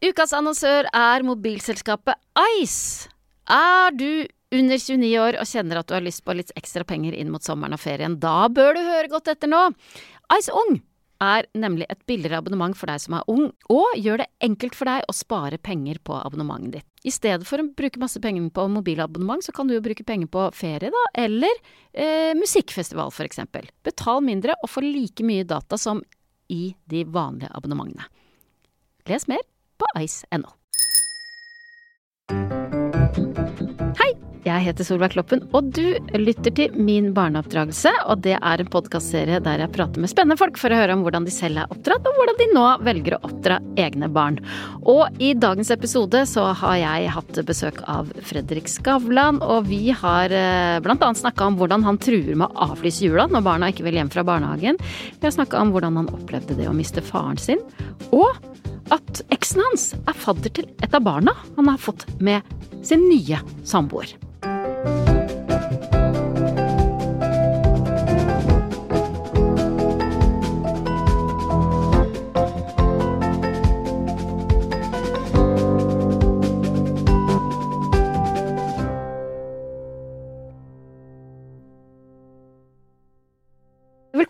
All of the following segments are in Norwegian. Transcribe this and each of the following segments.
Ukas annonsør er mobilselskapet Ice. Er du under 29 år og kjenner at du har lyst på litt ekstra penger inn mot sommeren og ferien, da bør du høre godt etter nå. Ice Ung er nemlig et billigere abonnement for deg som er ung, og gjør det enkelt for deg å spare penger på abonnementet ditt. I stedet for å bruke masse penger på mobilabonnement, så kan du jo bruke penger på ferie, da, eller eh, musikkfestival for eksempel. Betal mindre og få like mye data som i de vanlige abonnementene. Les mer på ice.no. Jeg heter Solveig Kloppen, og du lytter til Min barneoppdragelse. Og det er en podkastserie der jeg prater med spennende folk for å høre om hvordan de selv er oppdratt, og hvordan de nå velger å oppdra egne barn. Og i dagens episode så har jeg hatt besøk av Fredrik Skavlan, og vi har bl.a. blant annet snakka om hvordan han truer med å avlyse jula når barna ikke vil hjem fra barnehagen. Vi har snakka om hvordan han opplevde det å miste faren sin, og at eksen hans er fadder til et av barna han har fått med sin nye samboer.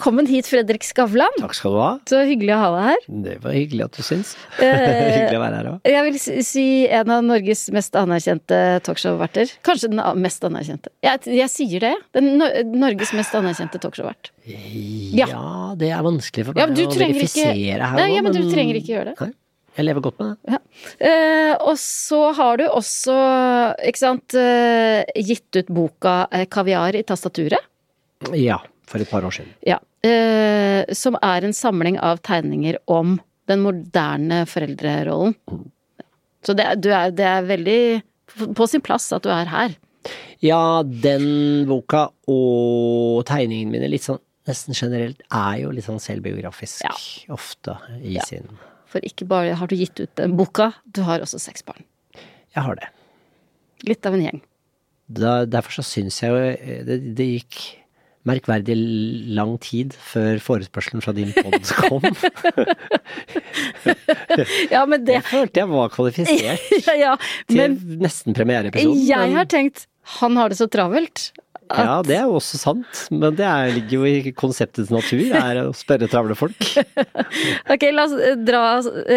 Velkommen hit, Fredrik Skavlan. Takk skal du ha. Så hyggelig å ha deg her. Det var hyggelig at du syns. Eh, hyggelig å være her òg. Jeg vil si- en av Norges mest anerkjente talkshow-verter. Kanskje den mest anerkjente. Jeg, jeg sier det. Den Nor- Norges mest anerkjente talkshow-vert. Ja. det er vanskelig for Ja, meg ja, du å trenger ikke- her nå, ja, men du trenger ikke gjøre det. Nei, jeg lever godt med det. Eh, og så har du også, ikke sant, eh, gitt ut boka eh, 'Kaviar i tastaturet'. Ja, for et par år siden. Ja. Eh, som er en samling av tegninger om den moderne foreldrerollen. Så det, er- du det er veldig på sin plass at du er her. Ja, den boka og tegningene mine, litt sånn nesten generelt, er jo litt sånn selvbiografisk. Ja. Ofte i Ja. sin For ikke bare har du gitt ut den boka, du har også seks barn. Jeg har det. Litt av en gjeng. Da, derfor så syns jeg jo eh, det, det gikk merkverdig lang tid før forespørselen fra din pod kom. Ja, men det Jeg følte jeg var kvalifisert Ja, til men nesten premiereepisoden. jeg men- har tenkt han har det så travelt. At- Ja, det er jo også sant, men det er, ligger jo i konseptets natur, er å spørre travle folk. Ok, la oss eh, dra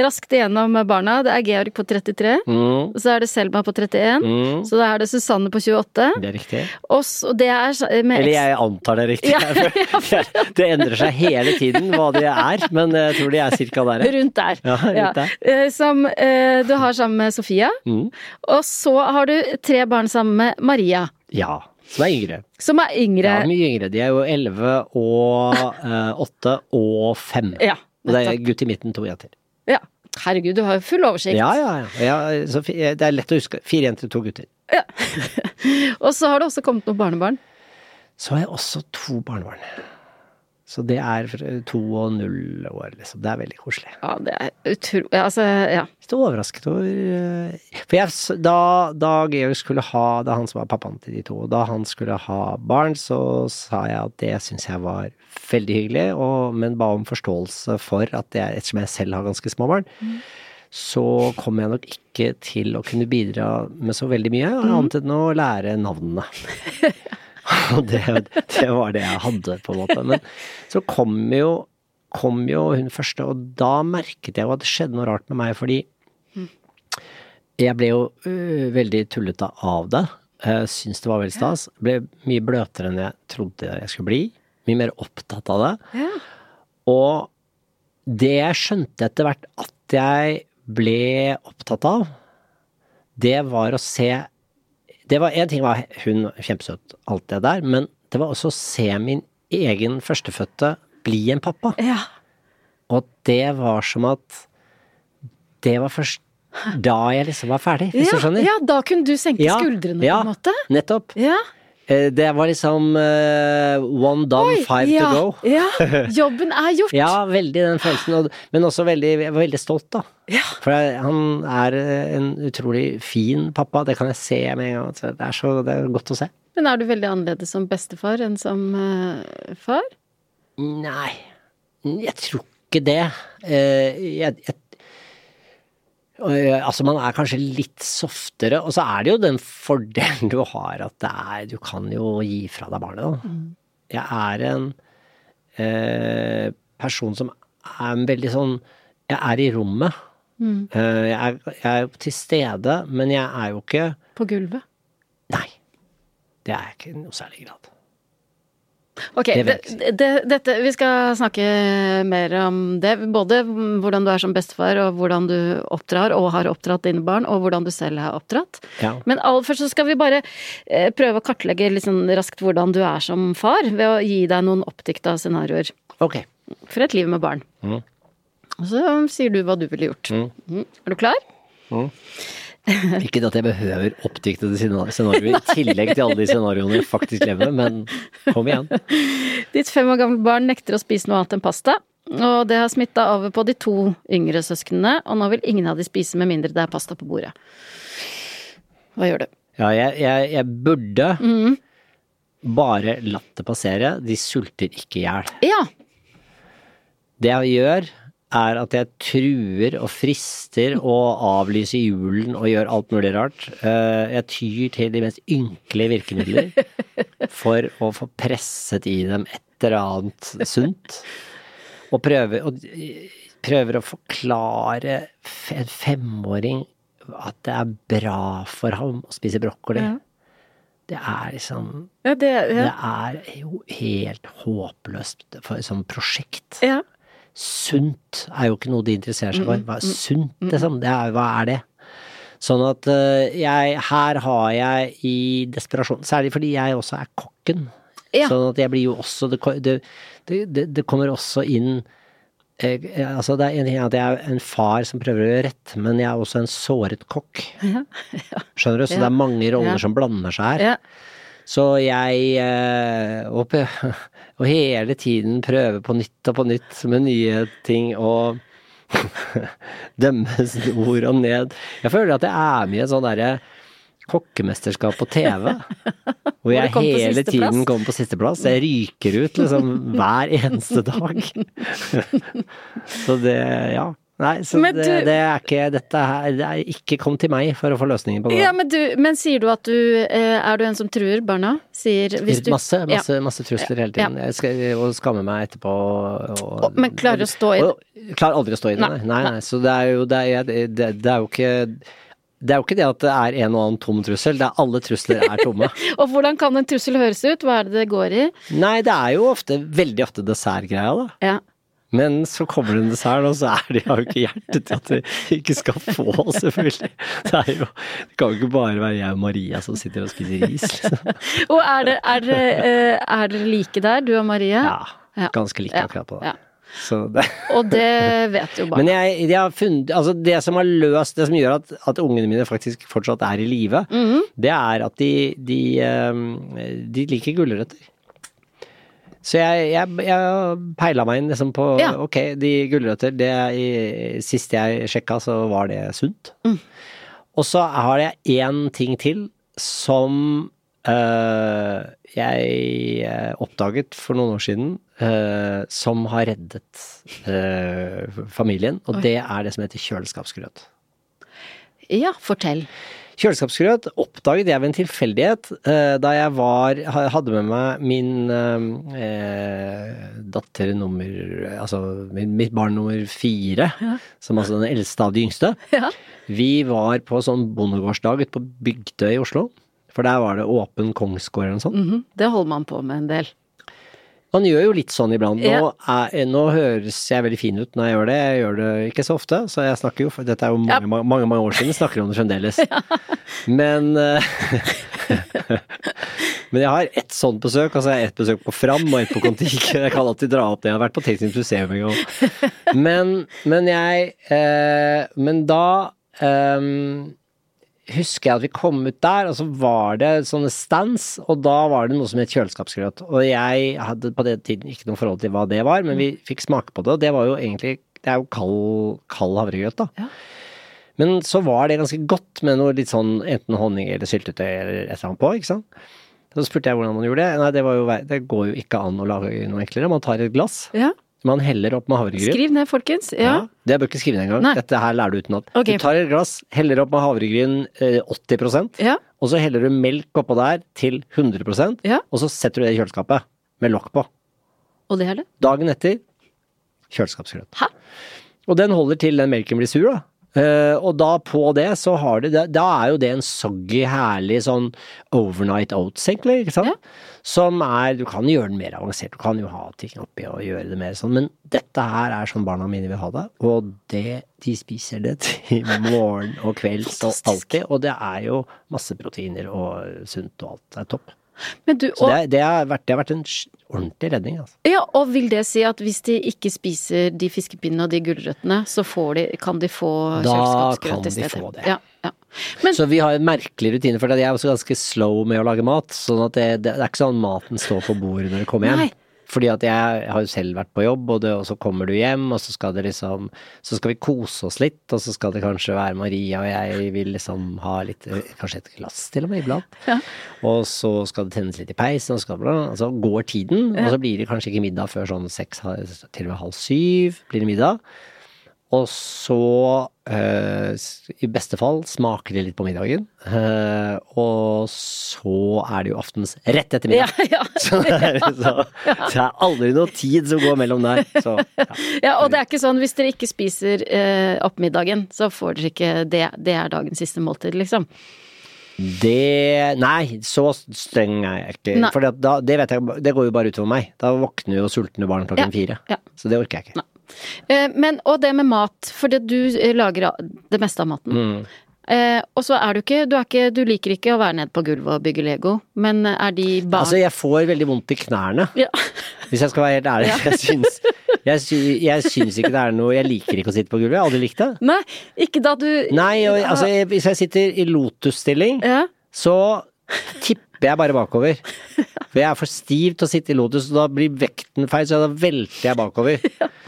raskt igjennom barna. Det er Georg på 33. Mm, Så er det Selma på 31. mm, Så da er det Susanne på 28. det er riktig. Og det er med Eller jeg antar det er riktig. Ja, Det endrer seg hele tiden hva det er, men jeg tror de er cirka der. rundt der. Ja, rundt der. Eh, Som eh, du har sammen med Sofia. Mm. Og så har du tre barn sammen med Maria, Ja, som er yngre. som er yngre. Ja, mye yngre. De er jo 11 og eh, 8 og 5. Ja, Og det er gutt i midten, to jenter. ja. Herregud, du har jo full oversikt. Ja, ja, ja. ja så det er lett å huske. Fire jenter, to gutter. Og så har det også kommet noen barnebarn. Så har jeg også to barnebarn. Så det er to og null år, liksom. Det er veldig koselig. Ja, det er utrolig Altså, ja. Litt overrasket over eh, For jeg, da, da Georg skulle ha er han som var pappaen til de to. Da han skulle ha barn, så sa jeg at det syns jeg var veldig hyggelig, og, men ba om forståelse for at er ettersom jeg selv har ganske små barn. Så kommer jeg nok ikke til å kunne bidra med så veldig mye, annet enn å lære navnene. Og det, det var det jeg hadde, på en måte. Men så kom jo, kom jo hun første, og da merket jeg jo at det skjedde noe rart med meg, fordi jeg ble jo uh, veldig tullete av det. Uh, Syns det var veldig stas. Ble mye bløtere enn jeg trodde jeg skulle bli. Mye mer opptatt av det. Ja. Og det jeg skjønte etter hvert at jeg ble opptatt av, det var å se det var, En ting var hun kjempesøt, alt det der, men det var også å se min egen førstefødte bli en pappa. ja. Og det var som at Det var først da jeg liksom var ferdig, hvis Ja, du skjønner. ja, da kunne du senke Ja, skuldrene på en måte. Nettopp. Ja. Eh, Det var liksom uh, one done, Oi, five ja, to go. Ja, jobben er gjort. Ja, veldig den følelsen, og, men også veldig, jeg var veldig stolt, da. Ja. For jeg, han er eh, en utrolig fin pappa, det kan jeg se med en gang. Det er, så, det er godt å se. Men er du veldig annerledes som bestefar enn som uh, far? Nei, jeg tror ikke det. Uh, jeg, jeg, eh, altså, man er kanskje litt softere, og så er det jo den fordelen du har at det er Du kan jo gi fra deg barnet, da. Jeg er en eh, person som er en veldig sånn Jeg er i rommet. Mm. jeg, er, jeg er til stede, men jeg er jo ikke På gulvet? Nei. Det er jeg ikke i noe særlig grad. Ok, Det det, det, dette, vi skal snakke mer om det. Både hvordan du er som bestefar, og hvordan du oppdrar og har oppdratt dine barn, og hvordan du selv har oppdratt. Ja. Men aller først så skal vi bare eh, prøve å kartlegge litt sånn raskt hvordan du er som far, ved å gi deg noen oppdikta scenarioer Okay. for et liv med barn. Mm. Og så sier du hva du ville gjort. Mm. Er du klar? Ikke at jeg behøver oppdiktede scenarioer i tillegg til alle de scenarioene jeg faktisk lever med, men kom igjen. Ditt fem år gamle barn nekter å spise noe annet enn pasta. Og det har smitta over på de to yngre søsknene, og nå vil ingen av de spise med mindre det er pasta på bordet. Hva gjør du? Ja, jeg, jeg, jeg burde bare latt det passere. De sulter ikke i hjel. Ja, Det jeg gjør, er at jeg truer og frister og avlyser julen og gjør alt mulig rart. Eh, Jeg tyr til de mest ynkelige virkemidler for å få presset i dem et eller annet sunt. Og prøver, og prøver å forklare en femåring at det er bra for ham å spise brokkoli. Ja. Det er liksom ja det Det er jo helt håpløst for, som prosjekt. ja. Sunt er jo ikke noe de interesserer seg for. Hva er sunt, liksom? Det er, hva er det? Sånn at eh, jeg Her har jeg i desperasjon Særlig fordi jeg også er kokken. Ja. Sånn at jeg blir jo også Det, det, det, det, kommer også inn jeg, altså Det er en ting at jeg er en far som prøver å gjøre rett, men jeg er også en såret kokk. Skjønner du? Så Ja. det er mange roller Ja. som blander seg her. Så jeg eh, og, og hele tiden prøve på nytt og på nytt med nye ting og dømmes ord og ned. Jeg føler at jeg er med i et sånn derre kokkemesterskap på TV. Hvor jeg hele tiden kommer på sisteplass. Jeg ryker ut liksom hver eneste dag. Så det, ja. Nei, så det, du- det er ikke Dette her det er ikke kom til meg for å få løsningen på det. ja men, du, men sier du at du eh, Er du en som truer barna? Sier hvis du Masse, Ja. masse, masse trusler hele tiden. Jeg skal, og skammer meg etterpå. Og- men klarer å stå i det? Klarer aldri å stå i det, Nei, nei. nei, nei. Så det er jo det er, det, det er jo ikke det er jo ikke det at det er en og annen tom trussel, det er alle trusler er tomme. Og hvordan kan en trussel høres ut? Hva er det det går i? Nei, det er jo ofte, veldig ofte dessertgreia, da. Ja. Men så kommer det en dessert, og så er det har jo ikke hjerte til at de ikke skal få, selvfølgelig. Det er jo Det kan jo ikke bare være jeg og Maria som sitter og spiser ris, liksom. Og er dere eh, er dere like der, du og Maria? Ja, ganske like Ja, akkurat på det. ja. Så det Og det vet jo barna. Men jeg, jeg har funnet Altså, det som har løst Det som gjør at, at ungene mine faktisk fortsatt er i live, Mhm. det er at de, de, ehm, de liker gulrøtter. Så jeg, jeg, jeg peila meg inn liksom på Ja. Ok, de gulrøtter, det i, Sist jeg sjekka, så var det sunt. Mm. Og så har jeg én ting til som øh, jeg øh, oppdaget for noen år siden, øh, som har reddet øh, familien, og det er det som heter kjøleskapsgrøt. Ja, fortell. Kjøleskapsgrøt oppdaget jeg ved en tilfeldighet eh, da jeg var, hadde med meg min eh, eh, datter nummer Altså mitt barn nummer fire, som altså den eldste av de yngste. Ja. Vi var på sånn bondegårdsdag ute på Bygdøy i Oslo. For der var det åpen kongsgård eller noe sånt. Mhm, Det holder man på med en del. Man gjør jo litt sånn iblant. Nå, er, nå høres jeg veldig fin ut når jeg gjør det. Jeg gjør det ikke så ofte, så jeg snakker jo for Dette er jo mange, mange, mange, mange år siden, jeg snakker om det fremdeles. Men, eh, Men jeg har ett sånt besøk, altså jeg har ett besøk på Fram og ett på Kon-Tiki. Jeg kan alltid dra opp det. Jeg har vært på Teknisk museum en gang. Men, men jeg eh, Men da eh, husker jeg at vi kom ut der, og så var det sånne stands, og da var det noe som het kjøleskapsgrøt. Og jeg hadde på den tiden ikke noe forhold til hva det var, men vi fikk smake på det, og det var jo egentlig Det er jo kald, kald havregrøt, da. Ja. Men så var det ganske godt med noe litt sånn enten honning eller syltetøy eller et eller annet på, ikke sant. Så spurte jeg hvordan man gjorde det. Nei, det, var jo, det går jo ikke an å lage noe enklere. Man tar et glass, Ja. Man heller opp med havregryn. Skriv ned, folkens. Ja. Det bør ikke skrive ned engang. Dette her lærer du utenat. Okay. Du tar et glass, heller opp med havregryn eh, 80 Ja. og så heller du melk oppå der til 100 Ja. og så setter du det i kjøleskapet med lokk på. Og det er det. Dagen etter kjøleskapsgrøt. Hæ? Og den holder til den melken blir sur, da. Eh, og da på det så har det Da er jo det en soggy, herlig sånn overnight oats, egentlig, ikke sant? Ja. Som er Du kan gjøre den mer avansert, du kan jo ha ting oppi og gjøre det mer sånn, men dette her er sånn barna mine vil ha det, og det De spiser det til morgen og kveld og alltid, og det er jo masse proteiner og sunt og alt. Det er topp. Men du, Så det, det, har vært, det har vært en ordentlig redning, altså. ja, og vil det si at hvis de ikke spiser de fiskepinnene og de gulrøttene, så får de, kan de få Da kan i de stedet? få det. Ja, ja. Men Så vi har en merkelig rutine, for jeg er også ganske slow med å lage mat. Sånn at det, det, det er ikke sånn maten står på bordet når du kommer hjem. Nei. Fordi at jeg har jo selv vært på jobb, og, det, og så kommer du hjem, og så skal det liksom Så skal vi kose oss litt, og så skal det kanskje være Maria og jeg vil liksom ha litt Kanskje et glass til og med iblant. Ja. Og så skal det tennes litt i peisen, og så, skal det, og går tiden, og så blir det kanskje ikke middag før sånn seks, til og med halv syv blir det middag. Og så, eh, i beste fall, smaker det litt på middagen. Eh, og så er det jo aftens rett etter middag. ja. Så, det er, så, det er aldri noe tid som går mellom der. Så, ja. ja, og det er ikke sånn hvis dere ikke spiser eh, opp middagen, så får dere ikke det. Det er dagens siste måltid, liksom. Det Nei, så streng er jeg ikke. For det, det vet jeg, det går jo bare utover meg. Da våkner jo sultne barn klokken Ja, fire. ja. Så det orker jeg ikke. Nei. Eh, men, og det med mat, for det, du eh, lager det meste av maten. Mm. Eh, og så er du ikke du, er ikke du liker ikke å være nede på gulvet og bygge Lego, men er de barn Altså, jeg får veldig vondt i knærne. ja. Hvis jeg skal være helt ærlig. Jeg, syns, jeg, jeg syns ikke det er noe Jeg liker ikke å sitte på gulvet. Jeg har aldri likt det. Nei, ikke da du Nei, og, altså, jeg, hvis jeg sitter i lotusstilling, ja. så tipper jeg bare bakover. For jeg er for stiv til å sitte i lotus, og da blir vekten feil, så da velter jeg bakover. Eh,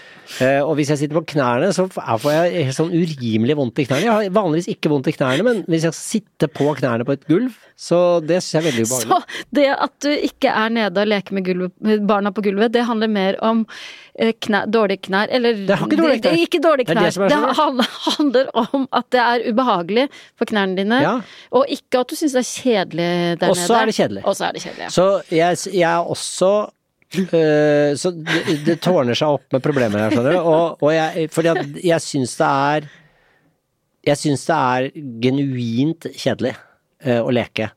og hvis jeg sitter på knærne, så får jeg sånn urimelig vondt i knærne. Jeg har vanligvis ikke vondt i knærne, men hvis jeg sitter på knærne på et gulv, så det syns jeg er veldig ubehagelig. Så det at du ikke er nede og leker med, gulvet, med barna på gulvet, det handler mer om eh, knær, dårlige knær, eller Det har ikke dårlige det, det, knær. ikke dårlige Det knær. det er det handler, om at det er ubehagelig for knærne dine, Ja. og ikke at du syns det er kjedelig der nede. det. Og så er det kjedelig. Så jeg, jeg er også øh, Så det, det tårner seg opp med problemer her, skjønner du. Og, og jeg, fordi at jeg syns det er Jeg syns det er genuint kjedelig uh, å leke.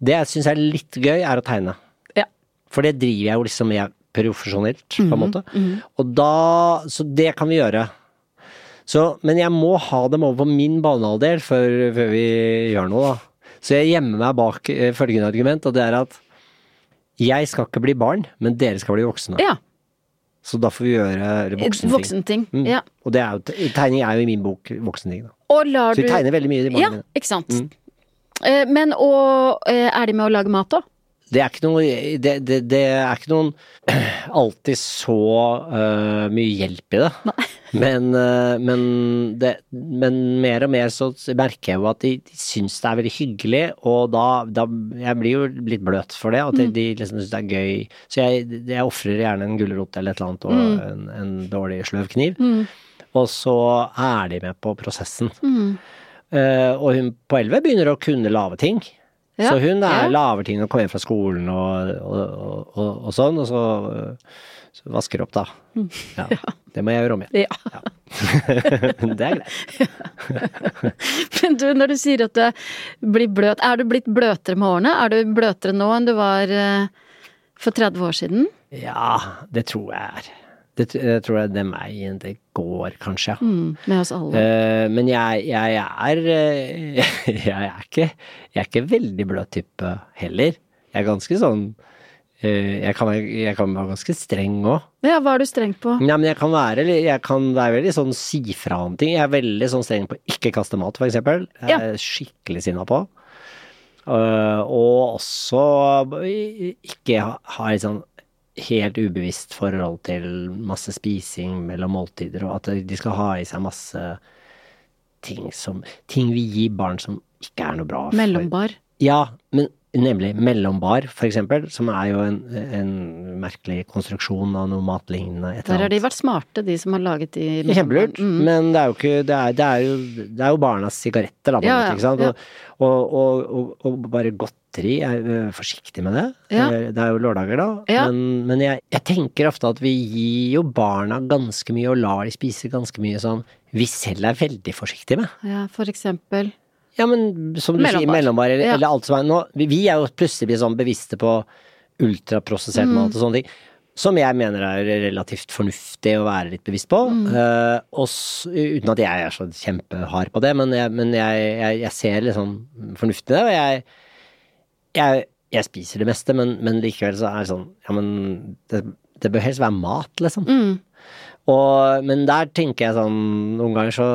Det jeg syns er litt gøy, er å tegne. Ja. For det driver jeg jo liksom med profesjonelt, på en måte. Og da Så det kan vi gjøre. Så, men jeg må ha dem over på min banehalvdel før, før vi gjør noe, da. Så jeg gjemmer meg bak eh, følgende argument, og det er at jeg skal ikke bli barn, men dere skal bli voksne. ja. Så da får vi gjøre voksenting. Voksenting. Mm. Ja. Og det er jo, tegning er jo i min bok voksenting, Så vi du tegner veldig mye i barna Ja, mine. ikke sant. Mm. Eh, Men og eh, er de med å lage mat òg? Det er ikke noe Det, det, det er ikke noen alltid så uh, mye hjelp i det. Men, uh, men, det, men mer og mer så merker jeg jo at de, de syns det er veldig hyggelig, og da, da Jeg blir jo litt bløt for det, at de, de liksom syns det er gøy. Så jeg, jeg ofrer gjerne en gulrot eller et eller annet, og en, en dårlig sløv kniv. Og så er de med på prosessen. Eh, og hun på 11 begynner å kunne lage ting. Ja, Så hun er, ja. laver ting og kommer hjem fra skolen og, og, og, og, sånn, og så, så vasker opp, da. Mm. Ja, Det må jeg gjøre om igjen. Ja. det er greit. Men du, når du sier at du blir bløt, er du blitt bløtere med årene? Er du bløtere nå enn du var eh, for 30 år siden? Ja, det tror jeg er. Det, tror jeg tror det er meg det går, kanskje. Mm, med oss alle. Uh, men jeg, jeg er eh, Jeg er ikke Jeg er ikke veldig bløt type heller. Jeg er ganske sånn uh, jeg, kan, jeg kan være ganske streng òg. Ja, hva er du streng på? Ja, men jeg kan være Jeg kan være veldig sånn si fra om ting. Jeg er veldig sånn streng på ikke kaste mat, for eksempel. Jeg Ja. er skikkelig sinna på. Uh, og også ikke ha, ha litt sånn helt ubevisst forhold til masse spising mellom måltider, og at de skal ha i seg masse ting som Ting vi gir barn som ikke er noe bra for Mellombar. ja, men nemlig mellombar, for eksempel, som er jo en, en merkelig konstruksjon av noe matlignende. et Der har de vært smarte, de som har laget de Kjempelurt, Mm. men det er jo ikke Det er, det er, jo, det er jo barnas sigaretter, da, Ja, ja, ja. Og, og, og, og bare godteri, jeg er forsiktig med det. Ja. Eh, Det er jo lørdager, da. Ja. Men, men jeg, jeg tenker ofte at vi gir jo barna ganske mye, og lar de spise ganske mye som vi selv er veldig forsiktige med. Ja, for eksempel. Ja, men som du sier, Mellombar. mellombar, eller, Ja. eller alt som er nå. Vi, vi er jo plutselig blitt sånn bevisste på ultraprosessert Mm. mat og sånne ting. Som jeg mener er relativt fornuftig å være litt bevisst på. Mm. Uh, og uten at jeg er så kjempehard på det, men jeg, men jeg, jeg, jeg ser liksom fornuften i det, og jeg, jeg, jeg spiser det meste, men, men likevel så er det sånn Ja, men det, det bør helst være mat, liksom. Mm. Og, men der tenker jeg sånn Noen ganger så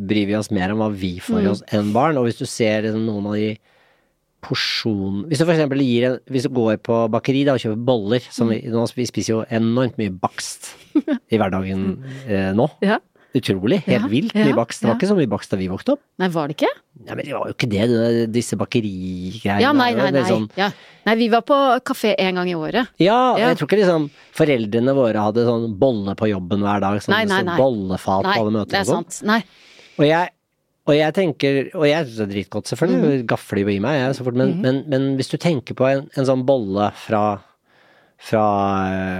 bryr vi oss mer om hva vi får i Mm. oss enn barn. Og hvis du ser liksom, noen av de porsjon... Hvis du for eksempel gir en Hvis du går på bakeri da og kjøper boller som vi, Mm. nå, vi spiser jo enormt mye bakst i hverdagen eh, nå. Ja. Utrolig. Helt Ja, vilt mye bakst. Det var ikke så mye bakst da vi vokste opp. Nei, var det ikke? Nei, men det var jo ikke det, disse bakerigreiene. Ja, nei, nei, nei. Sånn, Ja. Nei, vi var på kafé en gang i året. ja, Ja. jeg tror ikke liksom foreldrene våre hadde sånn bolle på jobben hver dag. Sånn, Nei, nei, nei. bollefat på alle møter det er sånn. sant. Nei. Og jeg, og jeg tenker, og jeg syns det er dritgodt, selvfølgelig, gafler jo i meg, jeg, så fort, men, men, men hvis du tenker på en, en sånn bolle fra, fra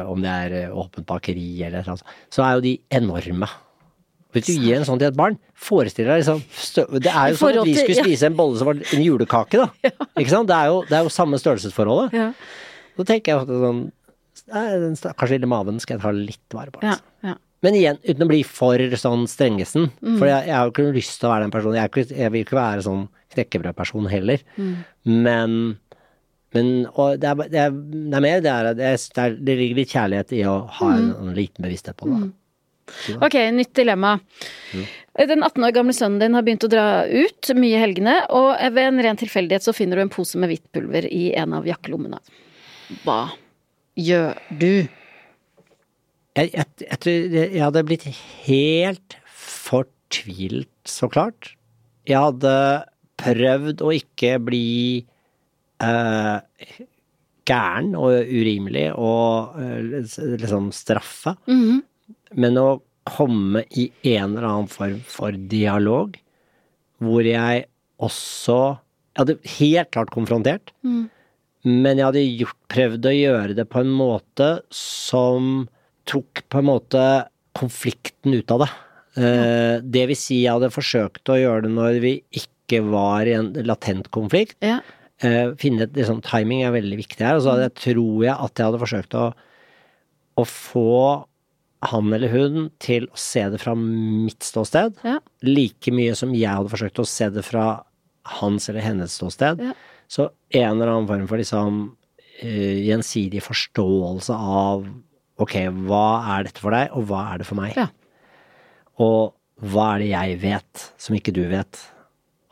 eh, om det er eh, åpent bakeri eller noe sånt, så er jo de enorme. Hvis du gir en sånn til et barn, forestill deg liksom Det er jo sånn at vi skulle ja. spise en bolle som var en julekake, da. Ikke sant? Det er jo, det er jo samme størrelsesforholdet. Ja. Så tenker jeg ofte sånn Den stakkars lille maven skal jeg ta litt vare på. Ja. Altså. ja. Men igjen, uten å bli for sånn strengesen. Mm. For jeg, jeg har jo ikke lyst til å være den personen. Jeg, ikke, jeg vil ikke være sånn knekkebrødperson heller. Mm. Men men og det, er, det, er, det er mer det er, det, er, er, ligger litt kjærlighet i å ha en, Mm. en liten bevissthet på det. da. Ok, nytt dilemma. Den 18 år gamle sønnen din har begynt å dra ut mye i helgene, og ved en ren tilfeldighet så finner du en pose med hvitt pulver i en av jakkelommene. Hva gjør du? Jeg, jeg, jeg tror jeg hadde blitt helt fortvilt, så klart. Jeg hadde prøvd å ikke bli eh, gæren og urimelig og eh, liksom straffe, Mhm. Men å komme i en eller annen form for dialog, hvor jeg også Jeg hadde helt klart konfrontert, Mm. men jeg hadde gjort, prøvd å gjøre det på en måte som tok på en måte konflikten ut av det. Ja. Det vil si, jeg hadde forsøkt å gjøre det når vi ikke var i en latent konflikt. Ja. Eh, finne et, liksom, timing er veldig viktig her. Og så jeg, tror jeg at jeg hadde forsøkt å, å få han eller hun til å se det fra mitt ståsted. Ja. Like mye som jeg hadde forsøkt å se det fra hans eller hennes ståsted. Ja. Så en eller annen form for liksom uh, gjensidig forståelse av ok, hva er dette for deg, og hva er det for meg? Ja. Og hva er det jeg vet som ikke du vet,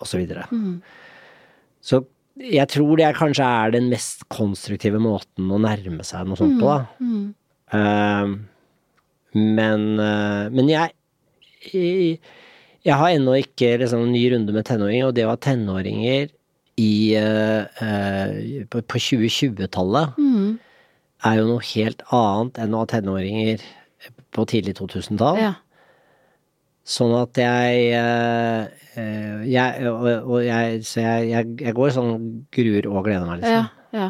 og så videre. Mm. Så jeg tror det kanskje er den mest konstruktive måten å nærme seg noe sånt på, da. Mm. Eh, men, eh, men jeg, jeg Jeg har ennå ikke liksom en ny runde med tenåringer, og det å ha tenåringer i, eh, eh, på, på 2020-tallet mm. er jo noe helt annet enn å ha tenåringer på tidlig 2000-tall. Ja. Sånn at jeg, eh, jeg og, og jeg Så jeg, jeg går sånn gruer og gleder meg, liksom. Ja, ja.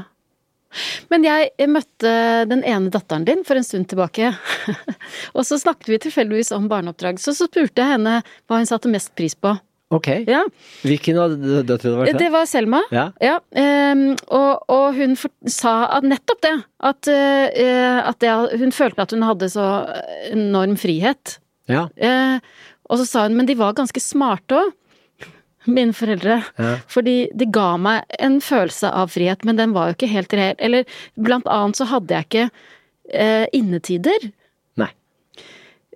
Men jeg møtte den ene datteren din for en stund tilbake. og så snakket vi tilfeldigvis om barneoppdrag. Så, så spurte jeg henne hva hun satte mest pris på. Ok. Ja, Hvilken av døtrene var Det var Selma. Ja. Ja, ehm, og, og hun sa at nettopp det. At, eh, at det, hun følte at hun hadde så enorm frihet. Ja. Eh, og så sa hun, men de var ganske smarte òg, mine foreldre. Ja. Fordi de ga meg en følelse av frihet, men den var jo ikke helt reell. Eller blant annet så hadde jeg ikke eh, innetider. Nei.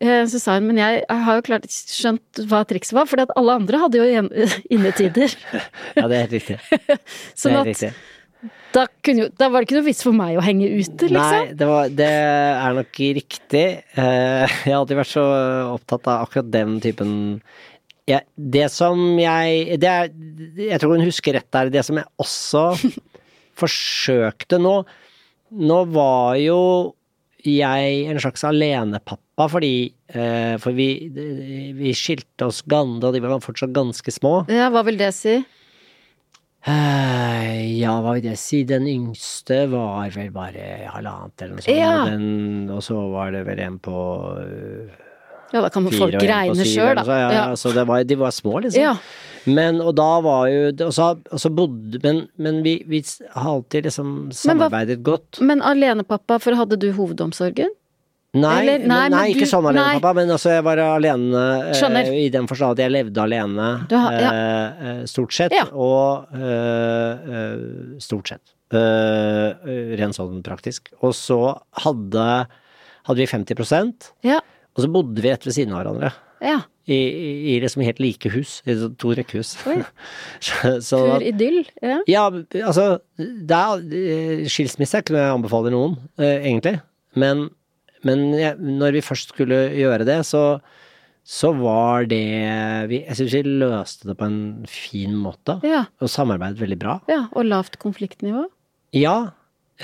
Eh, Så sa hun, men jeg, jeg har jo klart skjønt hva trikset var, fordi at alle andre hadde jo innetider. Ja, det er riktig. Sånn det er riktig. da, jo, da var det ikke noe vits for meg å henge ute, liksom. Nei, det, var, det er nok riktig. Eh, Jeg har alltid vært så opptatt av akkurat den typen jeg, Det som jeg det er, Jeg tror hun husker rett der. Det som jeg også forsøkte nå Nå var jo jeg en slags alenepappa, fordi eh, For vi, vi skilte oss gande, og de var fortsatt ganske små. Ja, hva vil det si? Eh, ja, hva vil det si, den yngste var vel bare halvannet eller noe sånt, Ja. og, så var det vel en på øh, Ja, da kan folk regne sjøl, da. Ja, Ja. så det var, de var små, liksom. Ja. Men, og da var jo Og så, og så bodde Men, men vi, vi har alltid liksom Men samarbeidet godt. Men alenepappa, for hadde du hovedomsorgen? Nei, Eller- men- nei, nei, men ikke du- sånn alene, pappa, men altså jeg var alene eh, Skjønner. i den forstand at jeg levde alene, Du har- ja. eh, eh, stort sett, Ja. og eh, eh, stort sett. eh, rent sånn praktisk. Og så hadde, hadde vi 50% Ja. Og så bodde vi rett ved siden av hverandre. ja. I, i, liksom helt like hus, i to rekkehus. Pur idyll. Ja. ja, altså det er, eh, Skilsmisse er ikke noe jeg anbefaler noen, eh, egentlig. Men, men jeg, når vi først skulle gjøre det, så, så var det vi, Jeg syns vi løste det på en fin måte, Ja. og samarbeidet veldig bra. ja. Og lavt konfliktnivå? Ja,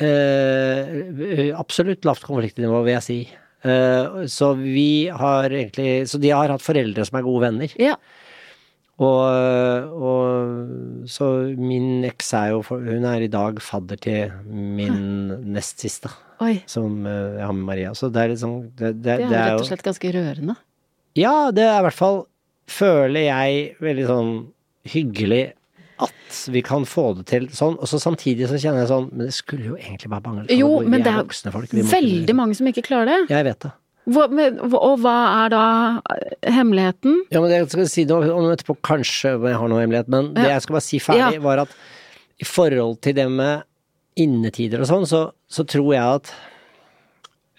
eh, absolutt lavt konfliktnivå, vil jeg si. Eh, så vi har egentlig Så de har hatt foreldre som er gode venner. Ja. Og, og så min eks er jo Hun er i dag fadder til min nest siste, Oi. som eh, jeg har med Maria. Så det er liksom Det, det, Det er det er rett og slett ganske rørende. Ja, det er i hvert fall Føler jeg veldig sånn hyggelig at vi kan få det til sånn. Og så samtidig så kjenner jeg sånn Men det skulle jo egentlig bare mangle. Jo, Vi men det er voksne folk, vi veldig mange som ikke klarer det. Jeg vet det. Hva, men, og hva er da eh, hemmeligheten? Ja, men jeg skal si noe om etterpå, kanskje jeg har noe hemmelighet, men det jeg skal bare si ferdig, Ja. var at i forhold til det med innetider og sånn, så, så tror jeg at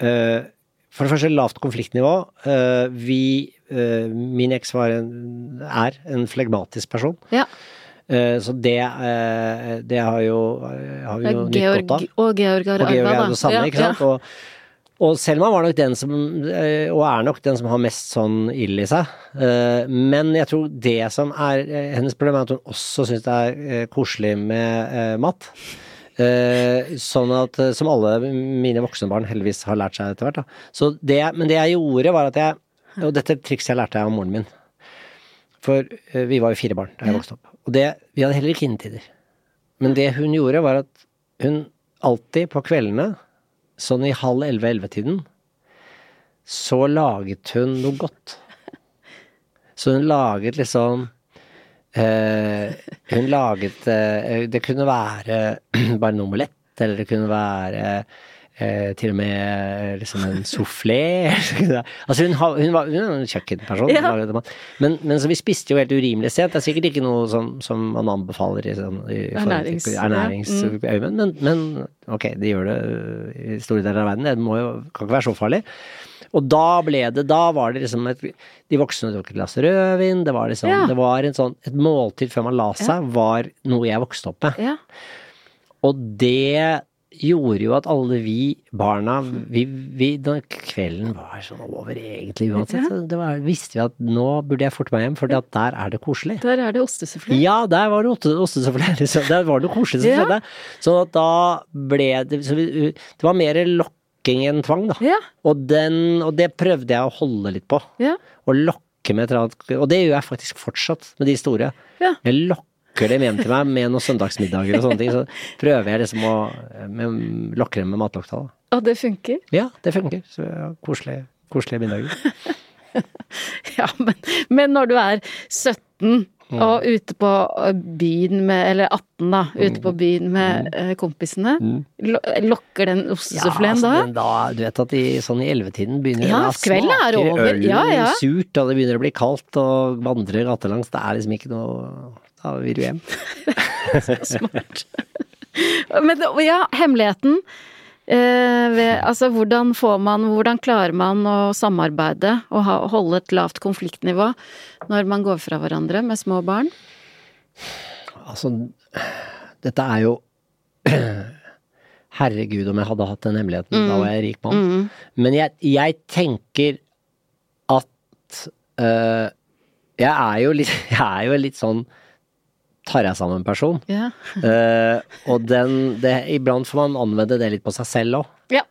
øh, For det første lavt konfliktnivå. Øh, vi øh, Min eks var en, er en flegmatisk person. Ja. Eh, så det, eh, det har jo, har vi jo nytt godt av. og Georg har arva, da. samme, Ja, ikke sant? Og, og Selma var nok den som, eh, og er nok den som har mest sånn ild i seg. Eh, Men jeg tror det som er eh, hennes problem, er at hun også syns det er eh, koselig med eh, mat. Eh, Sånn at, eh, som alle mine voksne barn heldigvis har lært seg etter hvert. da. Så det, men det jeg gjorde, var at jeg Og dette trikset jeg lærte jeg av moren min. For eh, vi var jo fire barn da jeg vokste opp. Og det, vi hadde heller ikke innetider. Men det hun gjorde, var at hun alltid på kveldene, sånn i halv elleve-ellevetiden, så laget hun noe godt. Så hun laget liksom eh, Hun laget eh, Det kunne være bare en omelett, eller det kunne være eh, til og med liksom en soufflé. altså hun, hun, var, hun er en kjøkkenperson. Ja. Men, men så vi spiste jo helt urimelig sent. Det er sikkert ikke noe som, som man anbefaler i, sånn, i forhold Ernærings- ja. Mm. men, men ok, de gjør det i store deler av verden. Det jo, kan ikke være så farlig. Og da ble det Da var det liksom et De voksne tok et glass rødvin, det var liksom Ja. Det var en sånn Et måltid før man la seg var noe jeg vokste opp med. Ja. Og det gjorde jo at alle vi barna vi, vi, da kvelden var sånn over egentlig uansett, så det var, visste vi at nå burde jeg forte meg hjem, for der er det koselig. Der er det ostesufflé. Ja, der var det oste- ostesufflé. Liksom. Der var det noe koselig som Ja. skjedde. Sånn at da ble det så vi, Det var mer lokking enn tvang, da. Ja. Og, den, og det prøvde jeg å holde litt på. Ja. Å lokke med et eller annet Og det gjør jeg faktisk fortsatt med de store. Ja. Jeg lokker dem hjem til meg med noen søndagsmiddager og sånne ting. Så prøver jeg liksom å med, lokke dem med matlokta. Og det funker. Ja, det funker. Så ja, koselige, koselige middager. Ja, men, men når du er 17 Og ute på eh, byen med Eller 18, da. Ute på byen med mm. kompisene. Mm. Lokker den ostesufleen altså, da? Ja, da? Du vet at i, sånn i ellevetiden begynner Ja, det å smake øl Ja, ja. surt, og det begynner å bli kaldt, og vandrer gatelangs. Det er liksom ikke noe Da vil du hjem. Smart. Men ja, hemmeligheten eh, ved Altså, hvordan får man Hvordan klarer man å samarbeide og ha, holde et lavt konfliktnivå når man går fra hverandre med små barn? Altså, dette er jo Herregud, om jeg hadde hatt den hemmeligheten, da var jeg rik mann. Men jeg, jeg tenker at øh, Jeg er jo litt Jeg er jo litt sånn tar jeg sammen-person. Ja. uh, og den det, Iblant får man anvende det litt på seg selv òg. ja.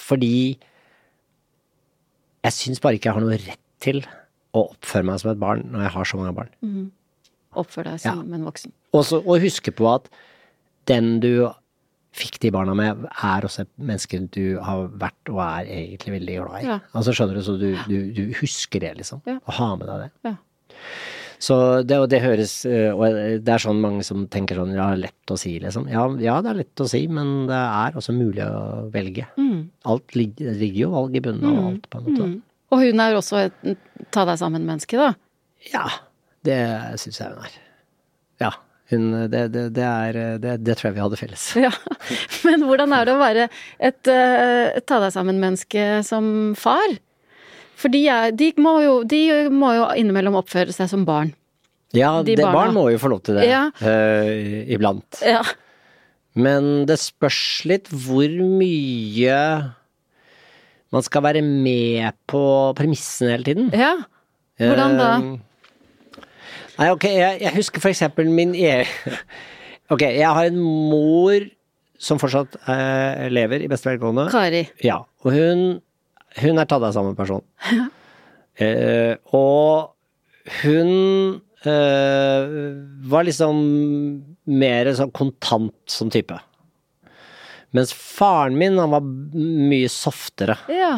fordi jeg syns bare ikke jeg har noe rett til å oppføre meg som et barn når jeg har så mange barn. Oppfør deg som en voksen. Også, og huske på at den du fikk de barna med, er også et menneske du har vært og er egentlig veldig glad i. Ja. Altså skjønner du, så du, du, du husker det, liksom. Ja. Og har med deg det. Ja. Så det, og det høres øh, Og det er sånn mange som tenker sånn ja, lett å si, liksom. Ja, ja, det er lett å si, men det er også mulig å velge. Mm. Alt ligger, ligger jo valg i bunnen av alt, på en måte. Og hun er også et ta deg sammen-menneske, da. Ja, det syns jeg hun er. Ja. Hun, det, det, det er det, tror jeg vi hadde felles. Ja. Men hvordan er det å være et, uh, ta deg sammen-menneske som far? For de, er, de, må jo, de må jo innimellom oppføre seg som barn. Ja, De det, barn må jo få lov til det Ja. Uh, iblant. Ja. Men det spørs litt hvor mye man skal være med på premissene hele tiden. ja. Hvordan da? Uh, Nei, ok, jeg, jeg husker for eksempel min e... Ok, jeg har en mor som fortsatt uh, lever i beste velgående. Kari. Ja, og hun, hun er tatt av samme person. Eh, og hun eh, var liksom mer sånn kontant som type. Mens faren min, han var mye softere. Ja.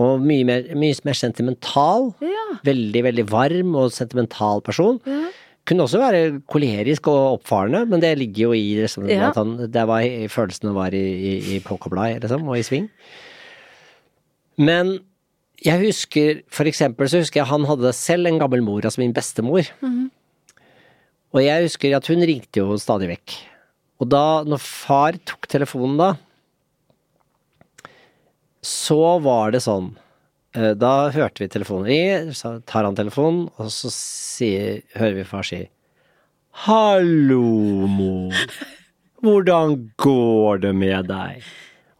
Og mye mer, mye mer sentimental. Ja. Veldig, veldig varm og sentimental person. Ja. Kunne også være kolerisk og oppfarende, men det ligger jo i liksom, Ja. at han, det var, følelsene var i, i, i påkobla, liksom, og i sving. Men jeg husker, for eksempel, så husker jeg han hadde selv en gammel mor, altså min bestemor. Og jeg husker at hun ringte jo stadig vekk. Og da, når far tok telefonen da, så var det sånn eh, Da hørte vi telefonen ringe, så tar han telefonen, og så sier, hører vi far si Hallo, mor. Hvordan går det med deg?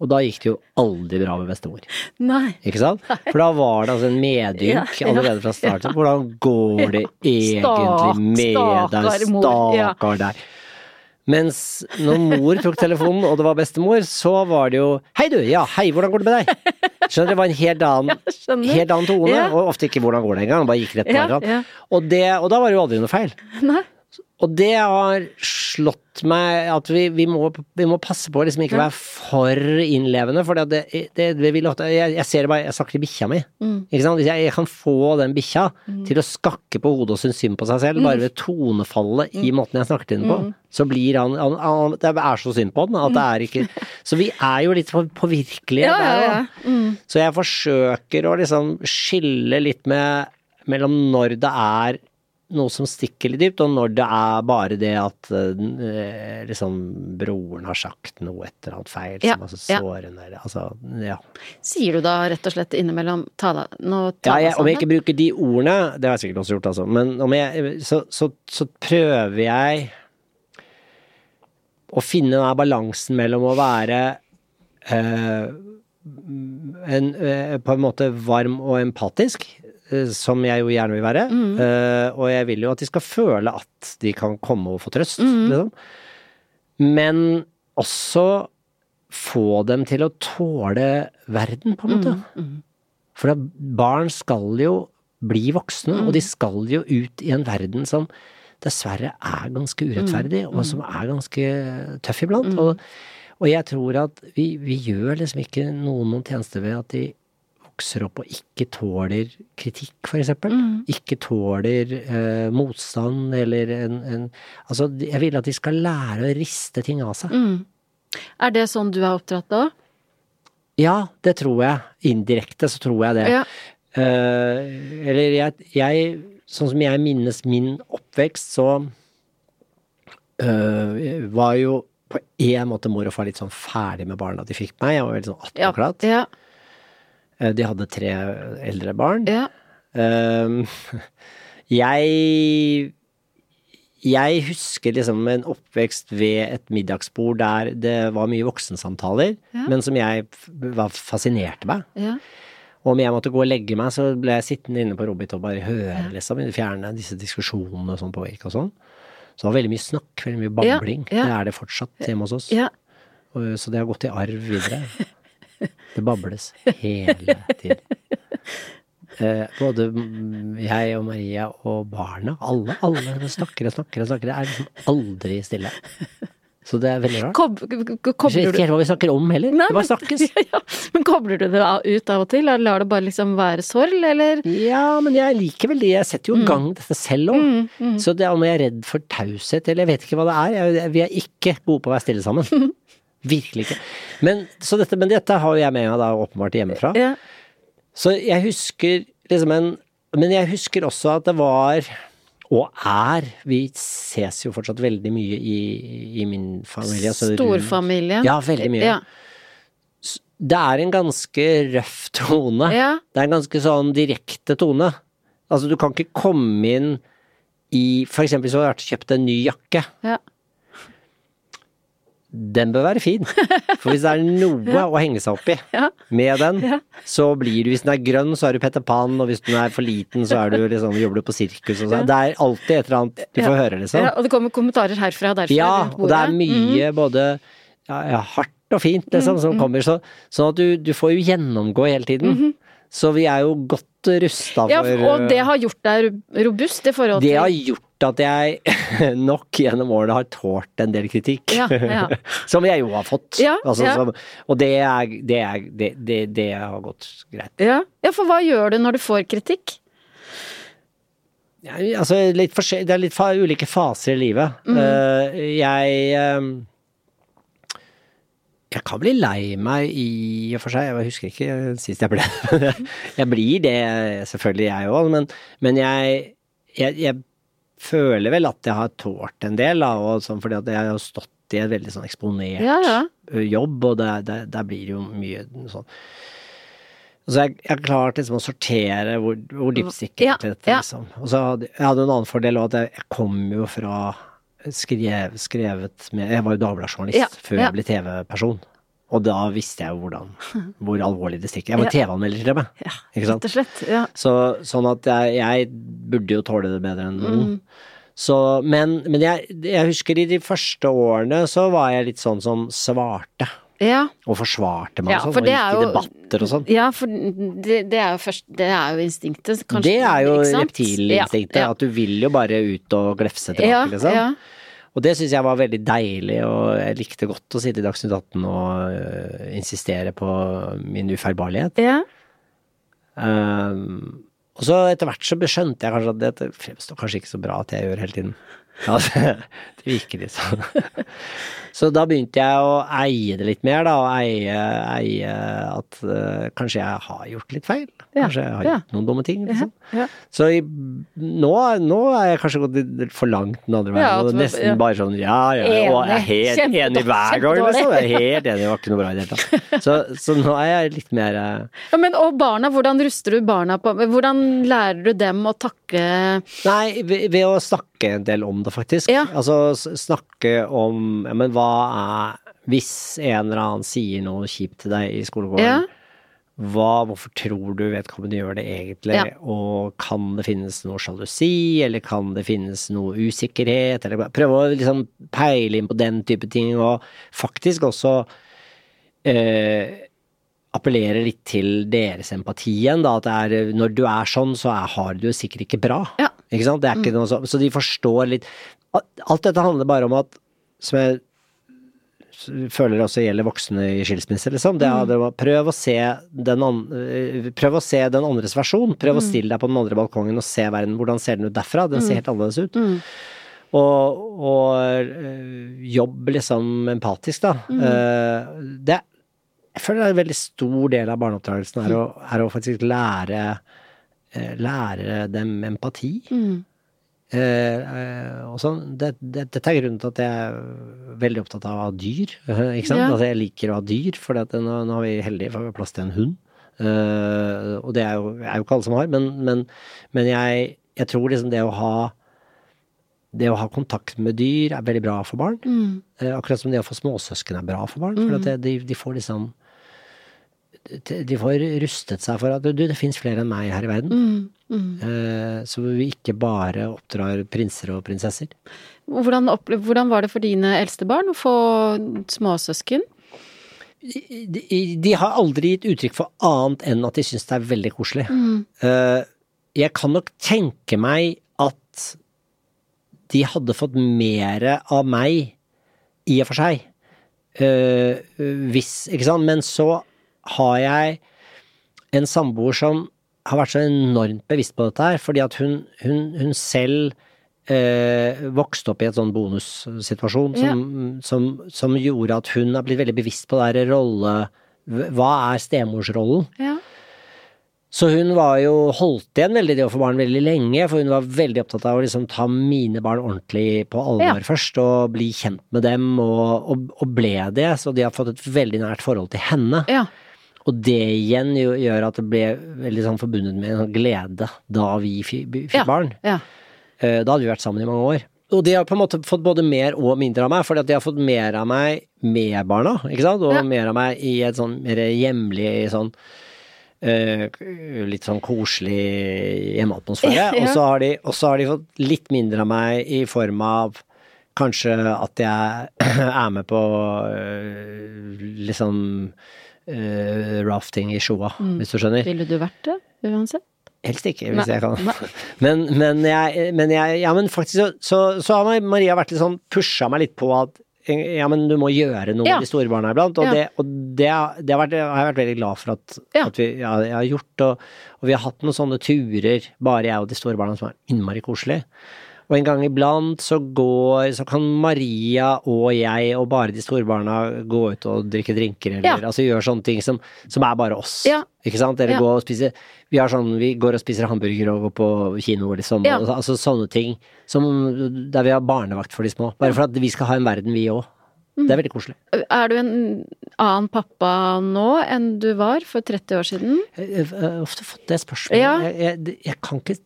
Og da gikk det jo aldri bra med bestemor. Nei. Ikke sant? For da var det altså en medynk Ja, ja, allerede fra starten. Hvordan går det egentlig Stak- med deg, stakkar ja. der. deg? Mens når mor tok telefonen, og det var bestemor, så var det jo Hei du, ja, hei, hvordan går det med deg? Skjønner du, det var en helt annen, helt annen tone, Ja. og ofte ikke hvordan går det engang, bare gikk rett på Ja, ja. Og, det, og da var det jo aldri noe feil. Nei. Og det har slått meg at vi, vi, må, vi må passe på å liksom ikke være for innlevende, for det, det, det, vil ofte jeg, jeg ser det bare Jeg snakker til bikkja mi. Sant? Hvis jeg, jeg kan få den bikkja til å skakke på hodet og synes synd på seg selv, bare ved tonefallet i måten jeg snakker til den på, så blir han, han, han Det er så synd på den at det er ikke Så vi er jo litt på- påvirkelige på ja, der ja. òg. Så jeg forsøker å liksom skille litt med mellom når det er noe som stikker litt dypt, og når det er bare det at eh, liksom broren har sagt noe et eller annet feil Ja, som er så sårende. ja. Altså, ja. Sier du da rett og slett innimellom ta deg Nå ja jeg, om jeg ikke bruker de ordene, det har jeg sikkert også gjort, altså, men om jeg, så, så, så prøver jeg å finne den balansen mellom å være eh, en, eh, på en måte varm og empatisk, eh, som jeg jo gjerne vil være. Eh, og jeg vil jo at de skal føle at de kan komme og få trøst, liksom. Men også få dem til å tåle verden, på en måte. For at barn skal jo bli voksne, og de skal jo ut i en verden som dessverre er ganske urettferdig, og som er ganske tøff iblant. Og, og jeg tror at vi, vi gjør liksom ikke noen noen tjeneste ved at de vokser opp og ikke tåler kritikk, eksempel. Mm. Ikke tåler eh, motstand eller en, en Altså, jeg vil at de skal lære å riste ting av seg. Mm. Er det sånn du er oppdratt da? Ja, det tror jeg. Indirekte så tror jeg det. Ja. Eh, eller jeg, jeg Sånn som jeg minnes min oppvekst, så øh, var jo på en måte mor og far litt sånn ferdig med barna de fikk meg. Jeg var veldig sånn 18 Ja. Ja. Eh, De hadde tre eldre barn. ja. Ehm, jeg Jeg husker liksom en oppvekst ved et middagsbord der det var mye voksensamtaler, Ja. men som jeg var fascinerte meg. ja. Og om jeg måtte gå og legge meg, så ble jeg sittende inne på Robit og bare høre, liksom, i det fjerne, disse diskusjonene og sånn på Vik og sånn. Så det var veldig mye snakk, veldig mye babling. ja. Det er det fortsatt hjemme hos oss. ja. Så det har gått i arv videre. Det bables hele tiden. Eh, både mm, jeg og Maria og barna, alle, alle snakker og snakker og snakker. Det er liksom aldri stille. Så det er veldig rart. Kob kobler ikke helt hva vi snakker om heller. Nei, Det bare snakkes. men, ja, men kobler du det ut av og til? Eller lar det bare liksom være sorg, eller? Ja, men jeg liker vel det. Jeg setter jo i gang dette selv òg. Mm, mm. Så det er om jeg er redd for taushet, eller jeg vet ikke hva det er. Jeg, vi er ikke gode på å være stille sammen. Virkelig ikke. Men, så dette, men dette har jo jeg med meg da åpenbart hjemmefra. Ja. Så jeg husker liksom en Men jeg husker også at det var, og er Vi ses jo fortsatt veldig mye i, i min familie. altså Storfamilie. Ja, veldig mye. Ja. Det er en ganske røff tone. Ja. Det er en ganske sånn direkte tone. Altså, du kan ikke komme inn i For eksempel du har vært kjøpt en ny jakke. Ja. Den bør være fin. For hvis det er noe å henge seg opp i Ja. med den, Ja. så blir du Hvis den er grønn, så er du Petter Pan, og hvis den er for liten, så er du liksom, jobber du på sirkus og sånn. Det er alltid et eller annet du får høre, liksom. ja. Og det kommer kommentarer herfra og derfra Ja, og det er mye Mm. både ja, ja, hardt og fint liksom, som kommer, så, sånn at du, du får jo gjennomgå hele tiden. Så vi er jo godt rusta for. Ja, og det har gjort deg robust i forhold til det har gjort at jeg nok gjennom årene har tålt en del kritikk. Ja, ja. som jeg jo har fått. Ja, altså. Som, og det, er, det, er, det, det, det har gått greit. ja. ja, for hva gjør du når du får kritikk? Ja, altså, litt det er litt fa ulike faser i livet. Mm. Uh, jeg eh, Jeg kan bli lei meg i og for seg, jeg husker ikke sist jeg ble det. Jeg blir det selvfølgelig, jeg òg, men, men jeg, jeg, jeg føler vel at jeg har tålt en del, da, og sånn, fordi at jeg har stått i en veldig sånn eksponert Ja, ja. jobb, og der, der, der blir det jo mye sånn Så jeg, jeg klart liksom å sortere hvor, hvor stikker Ja, dette, ja. liksom. Og så hadde jeg hadde en annen fordel òg, at jeg, jeg kom jo fra skrev, skrevet med Jeg var jo dagbladjournalist Ja, før jeg ble TV-person. Og da visste jeg jo hvordan, hvor alvorlig det stikker. Jeg var. TV-anmelder til og med. Ja, rett og slett. Ja. Så, sånn at jeg, jeg burde jo tåle det bedre enn noen. Mm. Så, men men jeg, jeg husker i de første årene så var jeg litt sånn som svarte. Ja. Og forsvarte meg Ja, og sånn, og gikk jo, i debatter og sånn. Ja, for det, det er jo først Det er jo instinktet, kanskje. Det er jo reptilinstinktet, Ja, at du vil jo bare ut og glefse tilbake, liksom. ja. Og det syns jeg var veldig deilig, og jeg likte godt å sitte i Dagsnytt 18 og uh, insistere på min ufeilbarlighet. ja. Um, og så etter hvert så skjønte jeg kanskje at det fremstår kanskje ikke så bra at jeg gjør hele tiden. Ja, det, virker litt sånn. Så da begynte jeg å eie det litt mer, da, og eie, eie at uh, kanskje jeg har gjort litt feil. Kanskje jeg har ja. gjort noen dumme ting, liksom. ja. Så i, nå, nå er jeg kanskje gått litt for langt den andre veien, og nesten bare sånn ja, ja, og jeg er helt enig hver gang, liksom. Jeg er helt enig, det var ikke noe bra i det hele tatt. Så, så nå er jeg litt mer uh... Ja, men og barna, hvordan ruster du barna på Hvordan lærer du dem å takle Nei, ved, ved å snakke en del om det, faktisk. Ja. Altså snakke om ja, men hva er Hvis en eller annen sier noe kjipt til deg i skolegården, Ja. hva, hvorfor tror du vedkommende gjør det egentlig, og kan det finnes noe sjalusi, eller kan det finnes noe usikkerhet, eller prøve å liksom peile inn på den type ting, og faktisk også eh, appellere litt til deres empati igjen, da, at det er, når du er sånn, så er, har du det sikkert ikke bra. Ja. Mm. Ikke sant? Det er ikke noe så, så de forstår litt Alt dette handler bare om at, som jeg føler også gjelder voksne i skilsmisse, liksom. Det er å prøv å se den, an, eh, prøv å se den andres versjon. Prøv å stille deg på den andre balkongen og se verden. Hvordan ser den ut derfra? Den ser helt annerledes ut. Og, og øh, jobb liksom empatisk, da. Eh, det Jeg føler det er en veldig stor del av barneoppdragelsen er å, er å faktisk lære eh, Lære dem empati. Mm. eh, og sånn. Det, det, dette er grunnen til at jeg er veldig opptatt av å ha dyr. Ikke sant? Ja. At jeg liker å ha dyr, for nå, nå er vi heldige for vi har plass til en hund. Eh, og det er jo, er jo ikke alle som har, men, men, men jeg, jeg tror liksom det å ha det å ha kontakt med dyr er veldig bra for barn. Eh, akkurat som det å få småsøsken er bra for barn. For at det, de, de får liksom de får rustet seg for at du, det fins flere enn meg her i verden. Eh, så vi ikke bare oppdrar prinser og prinsesser. Hvordan, hvordan var det for dine eldste barn å få småsøsken? De, de har aldri gitt uttrykk for annet enn at de syns det er veldig koselig. Eh, jeg kan nok tenke meg at de hadde fått mere av meg, i og for seg, eh, hvis Ikke sant? Men så har jeg en samboer som har vært så enormt bevisst på dette her, fordi at hun, hun, hun selv eh, vokste opp i et sånn bonussituasjon som, som, som gjorde at hun har blitt veldig bevisst på det her rolle Hva er stemorsrollen? Ja. Så hun var jo holdt igjen veldig det å få barn veldig lenge, for hun var veldig opptatt av å liksom ta mine barn ordentlig på alvor Ja. først, og bli kjent med dem, og, og, og ble det, så de har fått et veldig nært forhold til henne. ja. Og det igjen jo, gjør at det ble veldig sånn forbundet med en glede da vi fikk Ja. barn. ja. Eh, Da hadde vi vært sammen i mange år. Og de har på en måte fått både mer og mindre av meg, fordi at de har fått mer av meg med barna, ikke sant, og Ja. mer av meg i et sånn mer hjemlig sånn Uh, litt sånn koselig hjemmeatmosfære. Ja. Og, så har de, og så har de fått litt mindre av meg i form av kanskje at jeg er med på uh, liksom eh, rafting i Sjoa, Mm. hvis du skjønner. Ville du vært det, uansett? Helst ikke, hvis Nei, jeg kan. Men, men, jeg, men jeg Ja, men faktisk så, så, så har Maria vært litt sånn pusha meg litt på at ja, men du må gjøre noe Ja. med de store barna iblant, og, Ja. det, og det, har- det har, vært, har jeg vært veldig glad for at, Ja. at vi, ja, jeg har gjort, og, og vi har hatt noen sånne turer, bare jeg og de store barna, som er innmari koselig. Og en gang iblant så går Så kan Maria og jeg og bare de store barna gå ut og drikke drinker, eller Ja. altså gjøre sånne ting som, som er bare oss. Ja. Ikke sant? Eller Ja. gå og spise Vi har sånn, vi går og spiser hamburger og går på kino, liksom. Altså sånne ting som der vi har barnevakt for de små. Bare for at vi skal ha en verden, vi òg. Mm. Det er veldig koselig. Er du en annen pappa nå enn du var for 30 år siden? Jeg har ofte fått det spørsmålet. Ja. Jeg, jeg, jeg kan ikke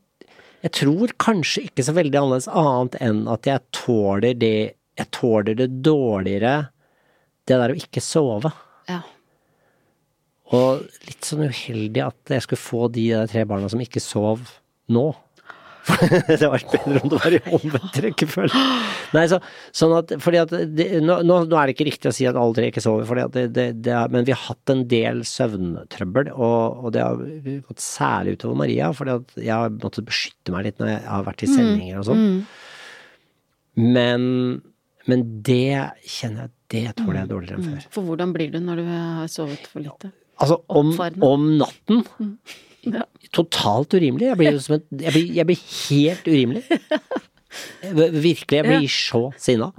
Jeg tror kanskje ikke så veldig annerledes annet enn at jeg tåler det Jeg tåler det dårligere, det der å ikke sove. Ja. Og litt sånn uheldig at jeg skulle få de tre barna som ikke sov nå. det hadde vært bedre om det var i omvendt rekkefølge. Nei, så, sånn at, fordi at det, nå, nå er det ikke riktig å si at alle tre ikke sover, fordi at det, det, det er, men vi har hatt en del søvntrøbbel, og, og det har gått særlig utover Maria, fordi at jeg har måttet beskytte meg litt når jeg har vært i sendinger og sånn. Men, men det kjenner jeg, det tåler jeg dårligere enn før. For hvordan blir du når du har sovet for lite? Altså, om, om natten Ja. Totalt urimelig. Jeg blir, som et, jeg blir, jeg blir helt urimelig. Virkelig. Jeg blir så sinna.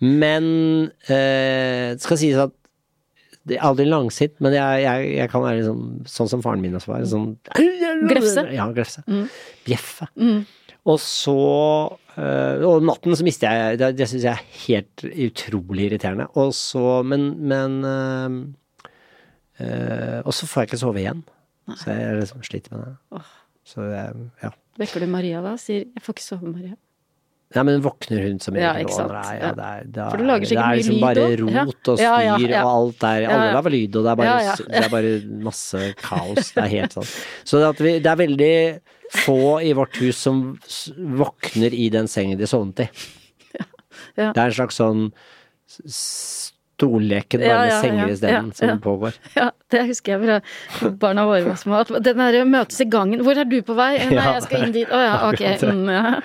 Men eh, det skal sies at det er aldri langsint, men jeg, jeg, jeg kan være liksom, sånn som faren min også var. Sånn, grefse? Ja, glefse. Bjeffe. Og så øh, Og natten så mister jeg Det, det syns jeg er helt utrolig irriterende. Og så Men, men øh, øh, Og så får jeg ikke sove igjen. Så jeg liksom sliter med det. Så jeg, ja. Vekker du Maria da? Sier 'jeg får ikke sove, Maria'. Nei, men våkner hun som Ja, regel, ikke og sant. det er- Ja. Ja, det er, det er, For du lager sikkert det er mye liksom lyd bare. Ja. rot og styr Ja, ja, ja. og alt der. Alle ja. lager lyd, og det er bare, Ja, ja. det er bare masse kaos. Det er helt sånn. Så vi, det er veldig få i vårt hus som våkner i den sengen de sovnet i. Ja. Det er en slags sånn stolleken bare med senger isteden som pågår. Ja, det husker jeg fra barna våre var små. Den derre møtes i gangen. 'Hvor er du på vei?' 'Nei, jeg skal inn dit.' Å ja, ok. Mm, ja.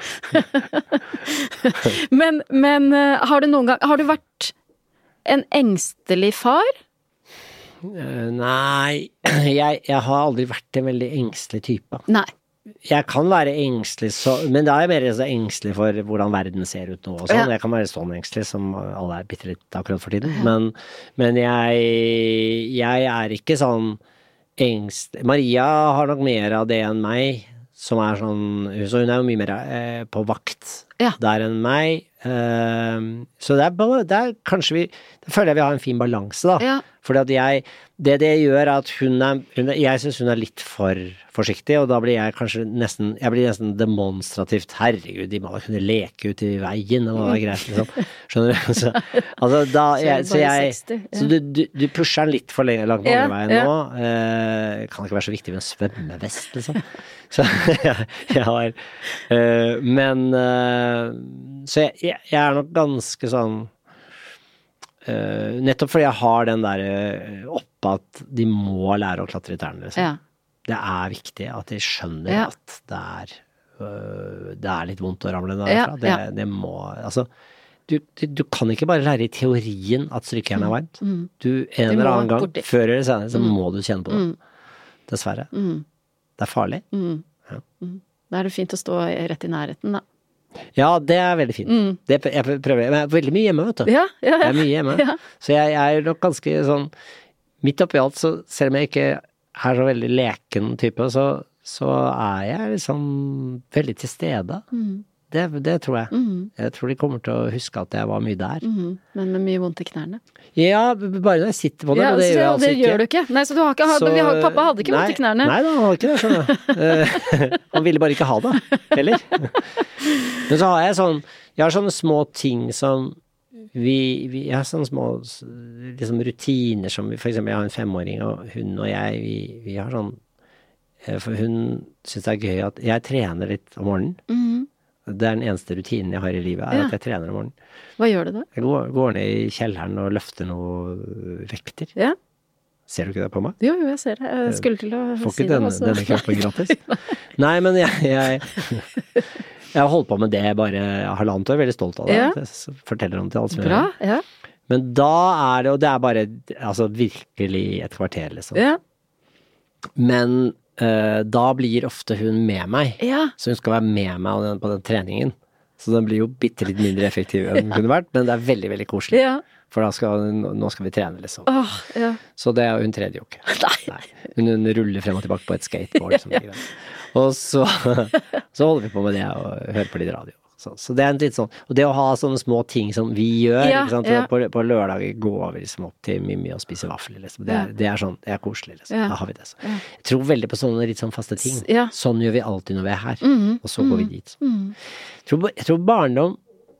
men, men eh, har du noen gang Har du vært en engstelig far? Eh, nei, jeg, jeg har aldri vært en veldig engstelig type. Nei. Jeg kan være engstelig, så, men da er jeg mer så engstelig for hvordan verden ser ut nå og sånn. Jeg kan være sånn engstelig som alle er bitte litt akkurat for tiden. Men, men jeg, jeg er ikke sånn engst... Maria har nok mer av det enn meg, som er sånn Så hun er jo mye mer eh, på vakt Ja. der enn meg. Eh, så det er, det er kanskje vi Da føler jeg vi har en fin balanse, da. Ja. Fordi jeg Det det gjør, er at hun er, hun er Jeg syns hun er litt for forsiktig, og da blir jeg kanskje nesten Jeg blir nesten demonstrativt Herregud, de må da kunne leke ute i veien, og det er greit, liksom. Skjønner du? Så, altså, da jeg, Så jeg Så du, du, du pusher den litt for lenge, langt på andre veien nå. Eh, kan ikke være så viktig med en svømmevest, liksom. Så jeg, har eh, Men eh, Så jeg, jeg er nok ganske sånn eh, Nettopp fordi jeg har den der eh, oppe at de må lære å klatre i trærne, liksom. Ja. Det er viktig at de skjønner Ja. at det er uh, Det er litt vondt å ramle derfra. det, ja. det må Altså, du, du, du kan ikke bare lære i teorien at strykejern er varmt. Du, en eller annen gang, borti. før eller senere, så må du kjenne på det. Dessverre. Mm. Det er farlig. Mm. Ja. Mm. Da er det fint å stå rett i nærheten, da. Ja, det er veldig fint. Det, jeg prøver Men jeg er veldig mye hjemme, vet du. Ja, ja, Jeg er mye hjemme. Ja. Så jeg, jeg er nok ganske sånn Midt oppi alt, så selv om jeg ikke er så veldig leken type, så, så er jeg liksom veldig til stede. Mm. Det, det tror jeg. Mm. Jeg tror de kommer til å huske at jeg var mye der. Mhm. Men med mye vondt i knærne. Ja, bare når jeg sitter på det, Ja, og det så gjør altså det ikke. gjør du ikke. Nei, så du har ikke Så- vi har, pappa hadde ikke vondt i knærne. Nei da, han hadde ikke det, skjønner du. Eh, han ville bare ikke ha det, heller. Men så har jeg sånn Jeg har sånne små ting som vi, vi Jeg har sånne små liksom rutiner som For eksempel, jeg har en femåring, og hun og jeg, vi, vi har sånn eh, For hun syns det er gøy at jeg trener litt om morgenen. Mhm. Det er den eneste rutinen jeg har i livet, er Ja. at jeg trener om morgenen. Hva gjør du da? Jeg går, går ned i kjelleren og løfter noe vekter. Ja. Ser du ikke det på meg? Jo, jo, jeg ser det. Jeg skulle til å Får si det. denne, ikke denne kroppen gratis. Nei, men jeg, jeg, jeg har holdt på med det bare halvannet år, veldig stolt av det. Ja. Jeg forteller om det til alle som gjør det. Ja. Men da er det, og det er bare altså virkelig et kvarter, liksom. Ja. Men eh, da blir ofte hun med meg, ja. så hun skal være med meg på den, treningen. Så den blir jo bitte litt mindre effektiv enn den kunne vært, men det er veldig, veldig koselig. Ja. For da skal, nå skal vi trene, liksom. Oh, ja. Så det, hun trener jo ikke. Nei. Hun, hun ruller frem og tilbake på et skateboard. Som ligger der. Og så, så holder vi på med det og hører på litt radio. Så, så det er en litt sånn Og det å ha sånne små ting som vi gjør, Ja, ja. På, på lørdager går vi liksom opp til Mimmi og spiser vafler, liksom. Det er, det er sånn, det er koselig, liksom. Da har vi det. Så. Jeg tror veldig på sånne litt sånn faste ting. Sånn gjør vi alltid når vi er her. Mhm, Og så går vi dit. Jeg, tror, jeg tror barndom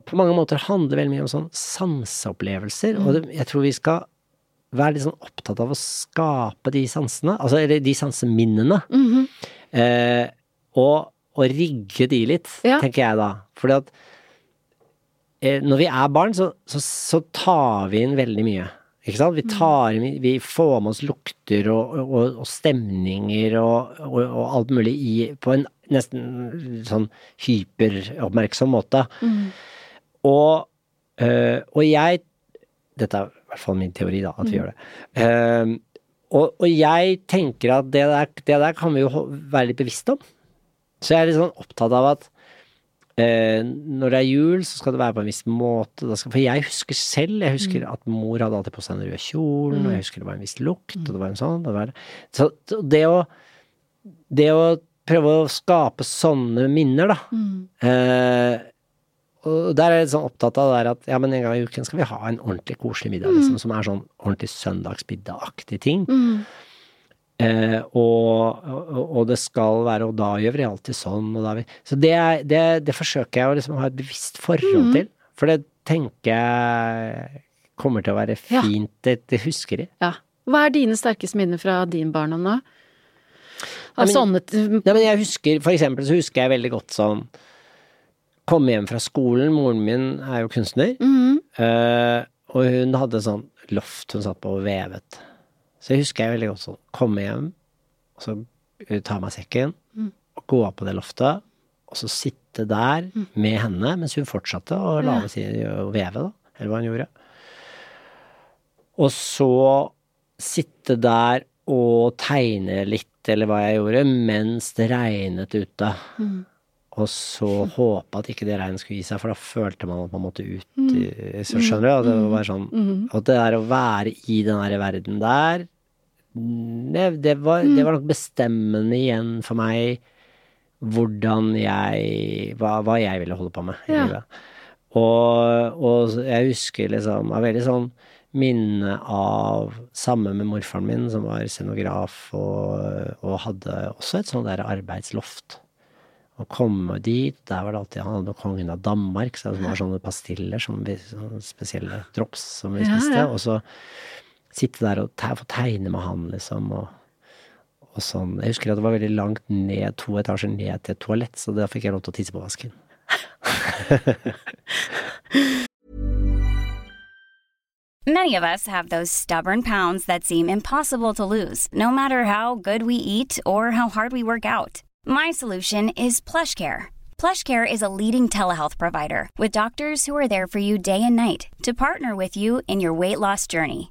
på mange måter handler veldig mye om sånn sanseopplevelser, og det, jeg tror vi skal være litt sånn opptatt av å skape de sansene, altså eller de sanseminnene, -hmm. eh, og, og rigge de litt, Ja. tenker jeg da. Fordi at eh, når vi er barn, så, så, så tar vi inn veldig mye. Ikke sant? Vi tar inn, vi får med oss lukter og, og, og stemninger og, og, alt mulig i, på en nesten sånn hyperoppmerksom måte. Og, øh, og jeg Dette er i hvert fall min teori, da, at vi gjør det. Ehm, og, og jeg tenker at det der, det der kan vi jo være litt bevisst om. Så jeg er litt sånn opptatt av at eh, når det er jul, så skal det være på en viss måte. Da skal, for jeg husker selv, jeg husker at mor hadde alltid på seg den røde kjolen, og jeg husker det var en viss lukt, og det var en sånn. Det var, så det å, det å prøve å skape sånne minner, da. Eh, og der er jeg litt sånn opptatt av det der at ja, men en gang i uken skal vi ha en ordentlig koselig middag, liksom, som er sånn ordentlig søndagsmiddagaktig ting. ting. Eh, og, og, det skal være, og da gjør vi alltid sånn, vi Så det, er, det, det forsøker jeg å liksom ha et bevisst forhold til, for det tenker jeg kommer til å være Ja. fint, det, det husker jeg. Ja. Hva er dine sterkeste minner fra din barndom nå? Av sånne Nei, men jeg husker, for eksempel så husker jeg veldig godt sånn Komme hjem fra skolen, moren min er jo kunstner, Mm. eh, og hun hadde sånn loft hun satt på og vevet. Så jeg husker jeg veldig godt sånn, komme hjem, og så ta ta meg sekken, og gå opp på det loftet, og så sitte der med henne, mens hun fortsatte å lage si, og veve, da, eller hva hun gjorde. Og så sitte der og tegne litt, eller hva jeg gjorde, mens det regnet ute. Og så håpe at ikke det regnet skulle gi seg, for da følte man at man måtte ut. Mm. Så skjønner du? At det var sånn At det der å være i den der verden der, det, det, var, det var nok bestemmende igjen for meg hvordan jeg hva, hva jeg ville holde på med i Ja. livet. Og, og jeg husker liksom av veldig sånn minne av Sammen med morfaren min, som var scenograf og, og hadde også et sånt der arbeidsloft. Å komme dit, der var det alltid Han hadde kongen av Danmark, så var sånne pastiller, som vi, sånne spesielle drops som vi Ja, ja. Og så Many of us have those stubborn pounds that seem impossible to lose, no matter how good we eat or how hard we work out. My solution is PlushCare. PlushCare is a leading telehealth provider with doctors who are there for you day and night to partner with you in your weight loss journey.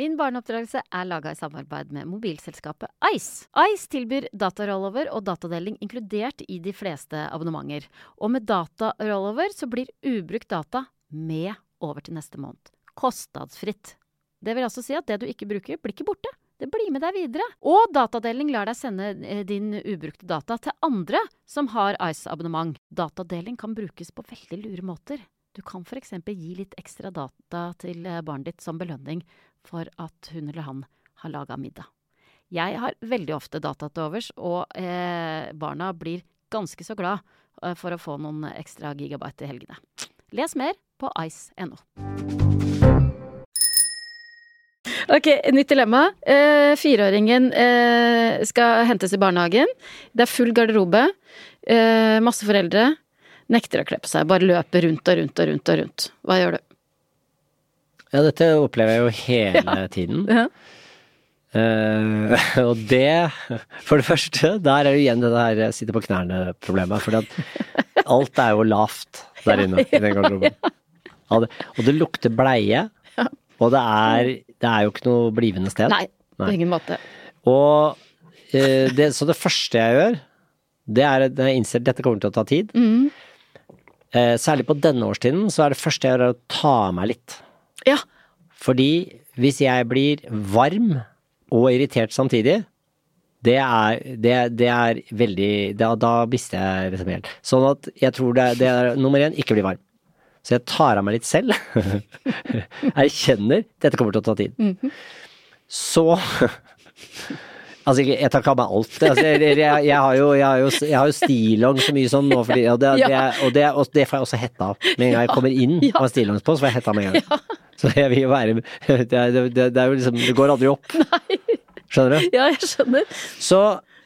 Min barneoppdragelse er laga i samarbeid med mobilselskapet Ice. Ice tilbyr datarollover og datadeling inkludert i de fleste abonnementer. Og med datarollover så blir ubrukt data med over til neste måned. Kostnadsfritt. Det vil altså si at det du ikke bruker, blir ikke borte. Det blir med deg videre. Og datadeling lar deg sende eh, din ubrukte data til andre som har Ice-abonnement. Datadeling kan brukes på veldig lure måter. Du kan f.eks. gi litt ekstra data til eh, barnet ditt som belønning for at hun eller han har laga middag. Jeg har veldig ofte data til overs, og eh, barna blir ganske så glad eh, for å få noen ekstra gigabyte i helgene. Les mer på ice.no. Ok, nytt dilemma. Eh, fireåringen eh, skal hentes i barnehagen. Det er full garderobe. Eh, masse foreldre. Nekter å kle på seg. Bare løper rundt og rundt og rundt og rundt. Hva gjør du? Ja, dette opplever jeg jo hele tiden. Ja. Uh, og det, for det første, der er jo igjen det der eh, sitte på knærne-problemet. For alt er jo lavt der inne i den garderoben. Ja, det- Og det lukter bleie, og det er, det er jo ikke noe blivende sted. Nei, på Nei. ingen måte. Og uh, det, så det første jeg gjør, det er at jeg innser at dette kommer til å ta tid. Mm. Uh, særlig på denne årstiden, så er det første jeg gjør, er å ta av meg litt. Ja. Fordi hvis jeg blir varm og irritert samtidig, det er, det, det er veldig Da, da mister jeg liksom helt. Sånn at jeg tror det, det er nummer én, ikke bli varm. Så jeg tar av meg litt selv. Erkjenner dette kommer til å ta tid. Så Altså, jeg tar ikke av meg alt. Altså, jeg, jeg, jeg, har jo, jeg, har jo, jeg har jo stillongs så mye sånn nå, fordi, og, det, det, og, det, og det får jeg også hetta av. Med en gang jeg kommer inn og har stillongs på, så får jeg hetta med en gang. Så jeg vil jo være det er, jo liksom Det går aldri opp. Skjønner du? Ja, jeg skjønner. Så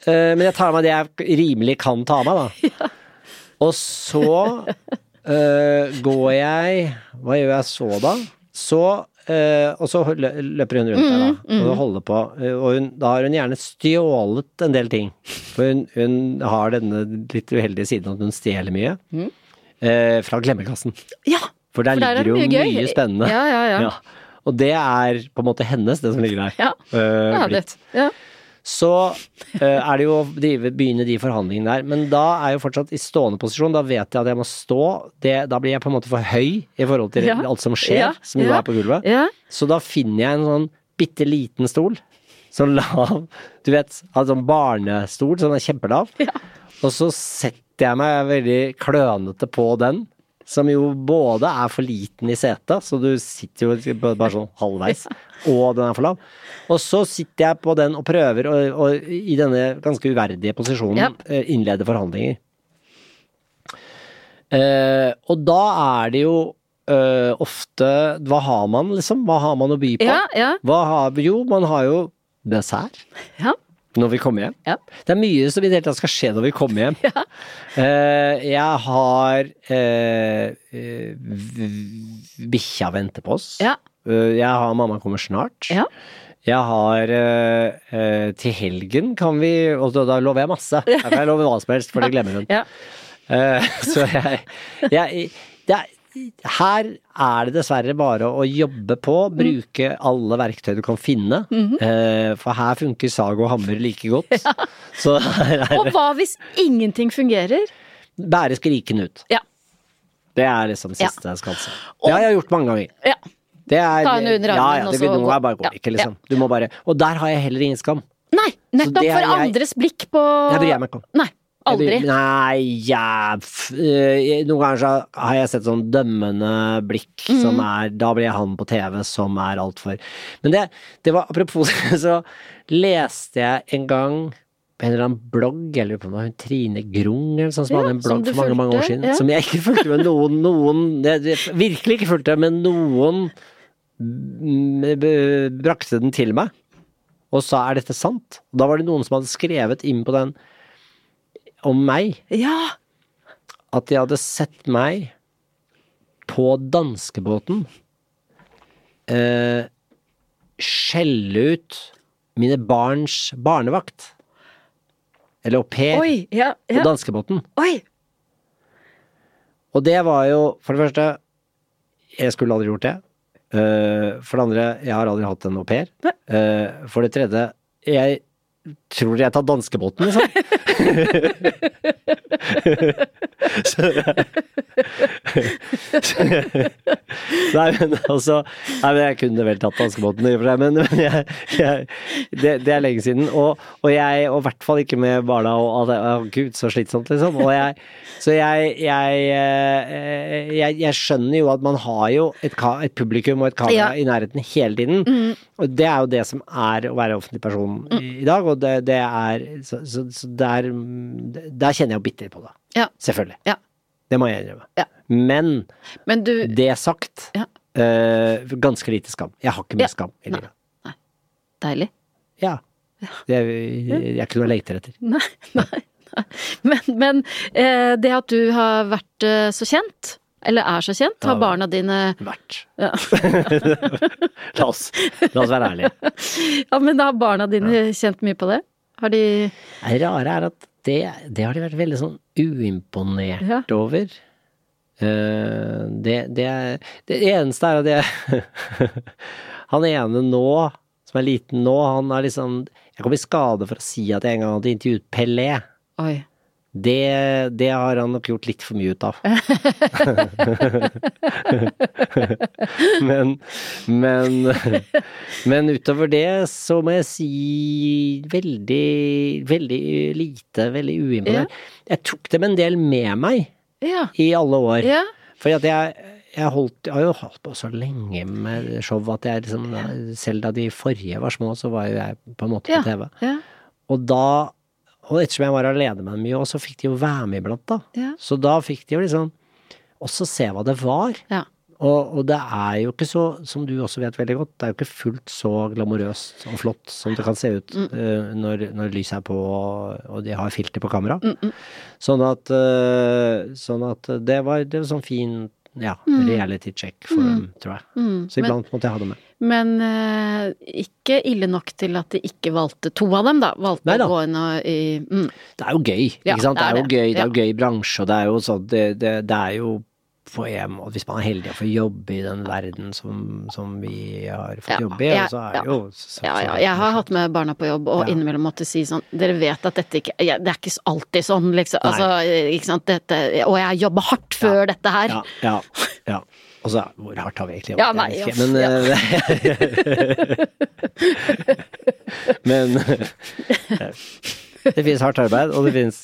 eh, Men jeg tar av meg det jeg rimelig kan ta av meg, da. Og så eh, går jeg Hva gjør jeg så, da? Så Og så løper hun rundt der, da. Og holder på. Eh, Og hun, da har hun gjerne stjålet en del ting. For hun, hun har denne litt uheldige siden at hun stjeler mye. eh, fra glemmekassen. Ja, For der for der er ligger det jo mye mye, spennende. Ja, ja, ja. Og det er på en måte hennes, det som ligger der. Ja. det ja, det, ja. Så eh, er det jo å begynne de forhandlingene der. Men da er jeg jo fortsatt i stående posisjon. Da vet jeg at jeg må stå. Det, da blir jeg på en måte for høy i forhold til Ja. alt som skjer, Ja. som jo er på gulvet. ja. Så da finner jeg en sånn bitte liten stol. Sånn lav, du vet, altså sånn barnestol, sånn kjempelav. Og så setter jeg meg veldig klønete på den, som jo både er for liten i setet, så du sitter jo bare sånn halvveis, og den er for lav. Og så sitter jeg på den og prøver å, å i denne ganske uverdige posisjonen Ja. eh, innlede forhandlinger. Eh, og da er det jo Uh, ofte Hva har man, liksom? Hva har man å by på? Ja, ja. Har jo? Man har jo dessert. Ja. Når vi kommer hjem? Ja. Det er mye som i det hele tatt skal skje når vi kommer hjem. Eh, jeg har uh, Bikkja venter på oss. Ja. Uh, jeg har Mamma kommer snart. Ja. Jeg har Til helgen kan vi Og da, da lover jeg masse. Da kan jeg love hva som helst, for det glemmer hun. Ja. Så jeg, jeg det er, Her er det dessverre bare å jobbe på, Mm. bruke alle verktøy du kan finne. Mhm. eh, for her funker sag og hammer like godt. Er Og hva hvis ingenting fungerer? bære skriken ut. Ja. Det er liksom siste Ja. skal skanse. Det har jeg gjort mange ganger. ja. Det er, Ta henne under armen, og så bare går ikke, liksom. Du må bare Og der har jeg heller ingen skam. Nei, nettopp for jeg- andres blikk på Jeg bryr meg ikke om. Nei, aldri. Nei, ja, eh, Noen ganger har jeg sett sånn dømmende blikk mm. som er Da blir jeg han på TV som er altfor Men det, det var apropos så leste jeg en gang på en eller annen blogg, jeg lurer på om det var hun Trine Grung eller sånn som Ja, hadde en blogg for mange, mange år siden, ja. som jeg ikke fulgte med noen, noen jeg, det, Virkelig ikke fulgte, men noen brakte den til meg og sa er dette sant? Og da var det noen som hadde skrevet inn på den om meg Ja. at de hadde sett meg på danskebåten eh, skjelle ut mine barns barnevakt. Eller au pair Oi. Ja. på danskebåten. Oi. Og det var jo, for det første, jeg skulle aldri gjort det. Uh, for det andre, jeg har aldri hatt en au pair. Eh, for det tredje, jeg tror jeg tar danskebåten, liksom. så, Nei, men altså Nei, men jeg kunne vel tatt danskebåten, i og for seg, men, men jeg, jeg, det, det er lenge siden. Og, og jeg, og i hvert fall ikke med barna og Å, gud, så slitsomt, liksom. Og jeg, så jeg, jeg, eh, jeg, jeg skjønner jo at man har jo et, et publikum og et kamera Ja. i nærheten hele tiden. Og det er jo det som er å være offentlig person i, i dag, og det, det er Så, så, så der, der kjenner jeg jo bitter på det. Ja. Selvfølgelig. Ja. Det må jeg innrømme. Ja. Men Men du det sagt, Ja. eh, ganske lite skam. Jeg har ikke mye Ja. skam i Nei. Nei. Deilig. Ja. Det er, jeg er ikke noe jeg leter etter. Nei, nei. nei. Men, men eh, det at du har vært eh, så kjent, eller er så kjent, har barna dine Vært. ja. La oss, la oss være ærlige. ja, men har barna dine kjent mye på det? Har de Det rare er at det, det har de vært veldig sånn uimponert Ja. over. Eh, det, det, det eneste er at jeg Han ene nå, som er liten nå, han er liksom Jeg kom i skade for å si at jeg en gang hadde intervjuet Pelé. Oi. Det, det har han nok gjort litt for mye ut av. men, men, men utover det så må jeg si veldig, veldig lite, veldig uimponert. Jeg tok dem en del med meg Ja. i alle år. Ja. For at jeg, jeg, holdt, jeg har jo holdt på så lenge med show at jeg liksom Selv da de forrige var små, så var jo jeg på en måte på TV. Ja. Og da Og ettersom jeg var alene med dem mye, og så fikk de jo være med iblant, da. Ja. Så da fikk de jo liksom også se hva det var. Ja. Og, og det er jo ikke så, som du også vet veldig godt, det er jo ikke fullt så glamorøst og flott som det kan se ut Mm. uh, når, når lyset er på og, og de har filter på kamera. Mm, mm. Sånn at, uh, sånn at det var, det var sånn fin ja, reality check for dem, tror jeg. Mm. Så iblant måtte jeg ha det med. men uh, ikke ille nok til at de ikke valgte to av dem, da. Valgte Neida. å gå inn og i mm. Det er jo gøy, Ja, sant. Det er, jo det. gøy, det er jo gøy bransje, og det er jo sånn det, det, det er jo på hjem, og Hvis man er heldig å få jobbe i den verden som, som vi har fått Ja, jobbe i, ja, så er ja. det jo så, så- ja. Jeg har hatt med barna på jobb, og Ja. innimellom måtte si sånn Dere vet at dette ikke ja, Det er ikke alltid sånn, liksom. Altså, ikke sant. Dette Og jeg jobber hardt før dette her. Ja, ja, ja. Og så hvor hardt har vi egentlig Ja, jobbet? nei, ja, Men, ja. men Det finnes hardt arbeid, og det finnes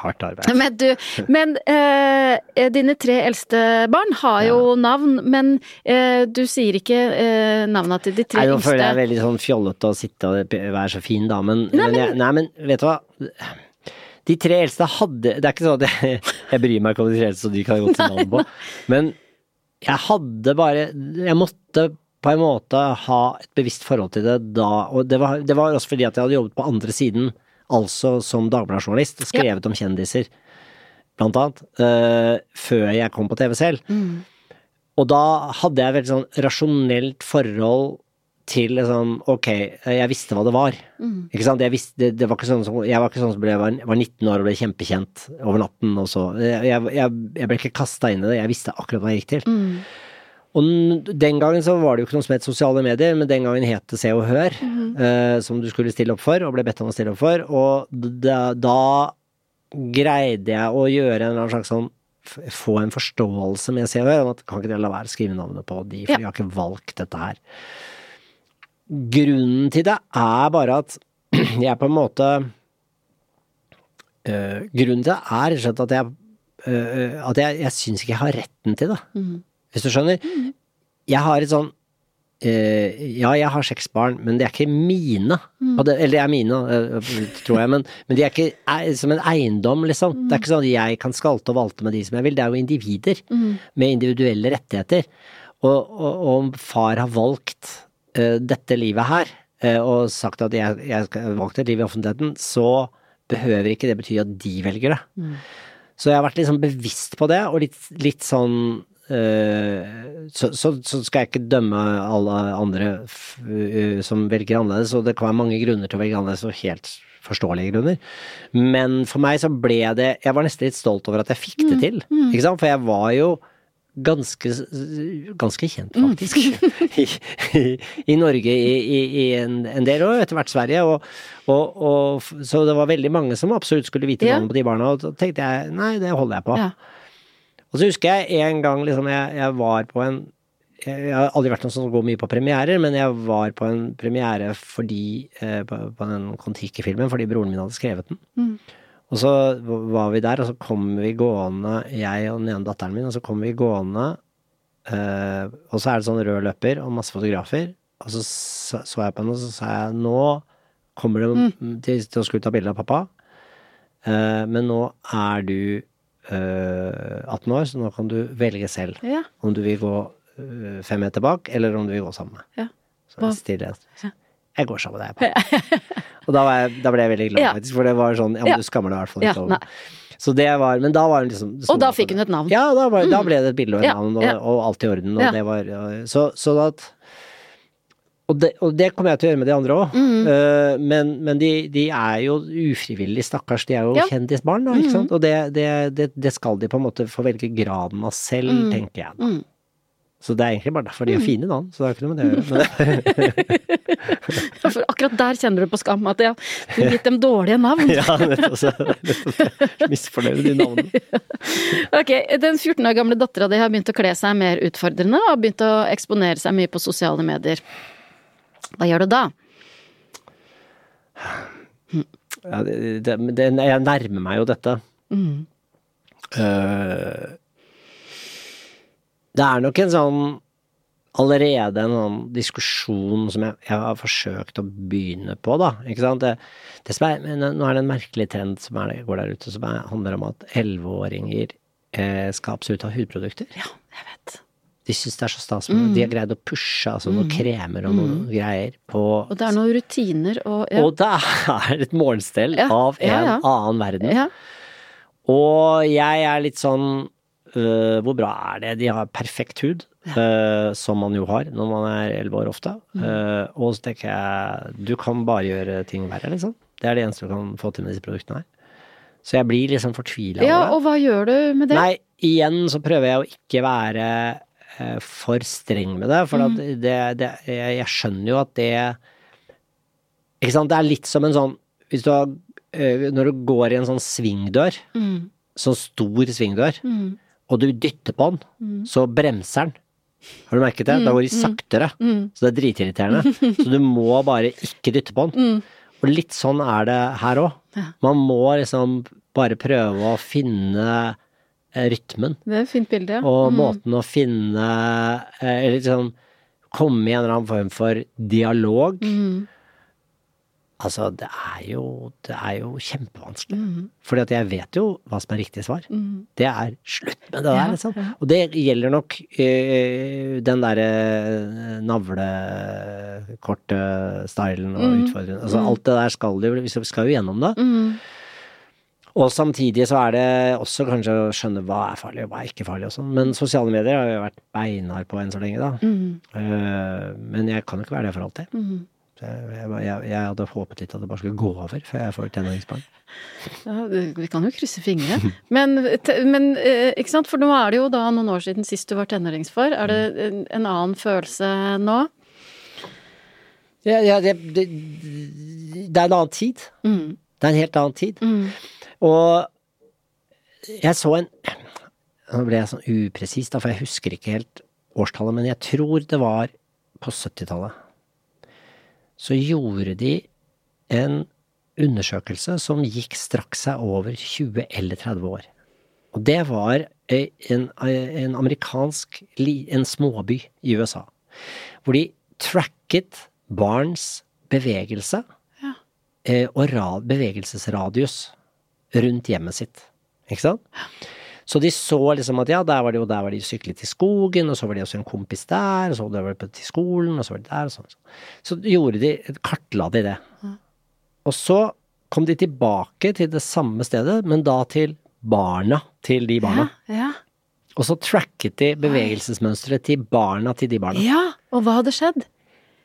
hardt arbeid. Men du, men eh, dine tre eldste barn har jo navn, men eh, du sier ikke eh, navna til de tre Nei, nå føler jeg veldig sånn fjollete å sitte og være så fin, da, men, men, jeg, nei, men vet du hva? De tre eldste hadde Det er ikke sånn at jeg, jeg bryr meg ikke om de tre eldste, så de kan jeg godt si navn på, men jeg hadde bare Jeg måtte på en måte ha et bevisst forhold til det da, og det var, det var også fordi at jeg hadde jobbet på andre siden, altså som Dagbladet-journalist, og skrevet om kjendiser, blant annet, uh, før jeg kom på TV selv. Og da hadde jeg et veldig sånn rasjonelt forhold til liksom, ok, jeg visste hva det var. Ikke sant? Jeg, visste, det, det var ikke sånn som, jeg var ikke sånn som ble, var, var 19 år og ble kjempekjent over natten, og så Jeg, jeg, jeg ble ikke kasta inn i det, jeg visste akkurat hva jeg gikk til. Og den gangen så var det jo ikke noe som het sosiale medier, men den gangen het det Se og Hør, eh, som du skulle stille opp for, og ble bedt om å stille opp for, og da, da greide jeg å gjøre en eller annen slags sånn få en forståelse med Se og Hør om at kan ikke dere la være å skrive navnet på de, for Ja. de har ikke valgt dette her. Grunnen til det er bare at jeg på en måte øh, Grunnen til det er rett og slett at jeg øh, at jeg, jeg syns ikke jeg har retten til det. Hvis du skjønner? Jeg har et sånn øh, Ja, jeg har seks barn, men det er ikke mine. Og det, eller det er mine, øh, tror jeg, men, men de er ikke er, som en eiendom, liksom. Det er ikke sånn at jeg kan skalte og valte med de som jeg vil. Det er jo individer med individuelle rettigheter. Og, om far har valgt øh, dette livet her, øh, og sagt at jeg, jeg skal valgt et liv i offentligheten, så behøver ikke det bety at de velger det. Så jeg har vært litt sånn bevisst på det, og litt, litt sånn så, så, så skal jeg ikke dømme alle andre øh, som velger annerledes, og det kan være mange grunner til å velge annerledes, og helt forståelige grunner. Men for meg så ble det Jeg var nesten litt stolt over at jeg fikk det til, ikke sant, for jeg var jo ganske, ganske kjent, faktisk, I, i, i Norge i, i, en, en del år, etter hvert Sverige, og, og, og så det var veldig mange som absolutt skulle vite Ja. på de barna, og da tenkte jeg nei, det holder jeg på. Ja. Og så husker jeg en gang liksom jeg, jeg var på en jeg, har aldri vært noen som går mye på premierer, men jeg var på en premiere fordi eh, på, på den Kon-Tiki-filmen fordi broren min hadde skrevet den. Og så var vi der, og så kom vi gående, jeg og den ene datteren min, og så kom vi gående, eh, og så er det sånn rød løper og masse fotografer, og så så jeg på henne, og så sa jeg nå kommer det til, til å skulle ta bilde av pappa, eh, men nå er du 18 år, så nå kan du velge selv Ja. om du vil gå eh, fem meter bak, eller om du vil gå sammen med. Ja. Så stillhet. Ja. Jeg går sammen med deg, pappa. og da, var jeg, da ble jeg veldig glad, faktisk, for det var sånn Ja, men du skammer deg i hvert fall ikke over Så det var Men da var hun liksom Og da fikk hun et navn. Ja, da, var, da ble det et bilde og et navn, og, og alt i orden, og det var Så, så at og det, og det kommer jeg til å gjøre med de andre òg, Mm. men, men de, de er jo ufrivillig, stakkars, de er jo Ja. Mm. kjendisbarn, da, ikke sant, og det, det, det, det skal de på en måte få velge graden av selv, tenker jeg da. Mm. Så det er egentlig bare derfor de har fine navn, så det har ikke noe med det å gjøre. Ja, For akkurat der kjenner du på skam at ja, du har gitt dem dårlige navn. ja, nettopp, så, misfornøyd med de navnene. Ok, Den 14 år gamle dattera di har begynt å kle seg mer utfordrende og har begynt å eksponere seg mye på sosiale medier. Hva gjør du da? Ja, det, det, det, jeg nærmer meg jo dette. Mm. Uh, det er nok en sånn allerede en sånn diskusjon som jeg, jeg har forsøkt å begynne på, da. Ikke sant? Det, er, men nå er det en merkelig trend som er, går der ute, som er, handler om at elleveåringer eh, skapes ut av hudprodukter. Ja, jeg vet. De syns det er så stas. Mm. De har greid å pushe altså, noen kremer og noen greier på Og det er noen rutiner og ja. Og det er et morgenstell Ja, av en ja, annen verden. ja. Og jeg er litt sånn øh, Hvor bra er det? De har perfekt hud, øh, som man jo har når man er elleve år ofte. Mm. Øh, og så tenker jeg du kan bare gjøre ting verre, liksom. Det er det eneste du kan få til med disse produktene her. Så jeg blir liksom fortvila ja, og hva gjør du med det? Nei, igjen så prøver jeg å ikke være for streng med det, for at Mm. det, det jeg, skjønner jo at det Ikke sant, det er litt som en sånn Hvis du har eh, Når du går i en sånn svingdør, Mm, sånn stor svingdør, mm, og du dytter på den, Mm. så bremser den. Har du merket det? Da går de saktere. mm, Så det er dritirriterende. Så du må bare ikke dytte på den. mm. Og litt sånn er det her òg. Man må liksom bare prøve å finne eh, rytmen. Det er et fint bilde, ja. Og Mm. måten å finne eh, Eller liksom komme i en eller annen form for dialog. Mm. Altså, det er jo, det er jo kjempevanskelig. Fordi at jeg vet jo hva som er riktig svar. Det er slutt med det der, Ja, liksom. ja. Og det gjelder nok øh, den derre navlekorte-stylen og utfordringen Altså alt det der skal jo, vi skal jo gjennom det. Og samtidig så er det også kanskje å skjønne hva er farlig og hva er ikke farlig og sånn. Men sosiale medier har jeg vært beinhard på enn så lenge, da. Eh, men jeg kan jo ikke være det for alltid. Mm. jeg, jeg, jeg, hadde håpet litt at det bare skulle gå over før jeg får tenåringsbarn. Ja, vi kan jo krysse fingre. Men, men eh, ikke sant, for nå er det jo da noen år siden sist du var tenåringsfar. Er det en, en annen følelse nå? Ja, ja, det, det, det er en annen tid. Mm. Det er en helt annen tid. Mm. Og jeg så en Nå ble jeg sånn upresis, da, for jeg husker ikke helt årstallet, men jeg tror det var på 70-tallet. Så gjorde de en undersøkelse som gikk straks seg over 20 eller 30 år. Og det var eh, en, eh, en amerikansk en småby i USA, hvor de tracket barns bevegelse Ja. eh, og bevegelsesradius rundt hjemmet sitt. Ikke sant? Så de så liksom at ja, der var det jo der var de syklet i skogen, og så var de også en kompis der, og så var de til skolen, og så var de der, og sånn. Så gjorde de, kartla de det. Og så kom de tilbake til det samme stedet, men da til barna til de barna. Ja, Og så tracket de bevegelsesmønsteret til barna til de barna. ja. Og hva hadde skjedd?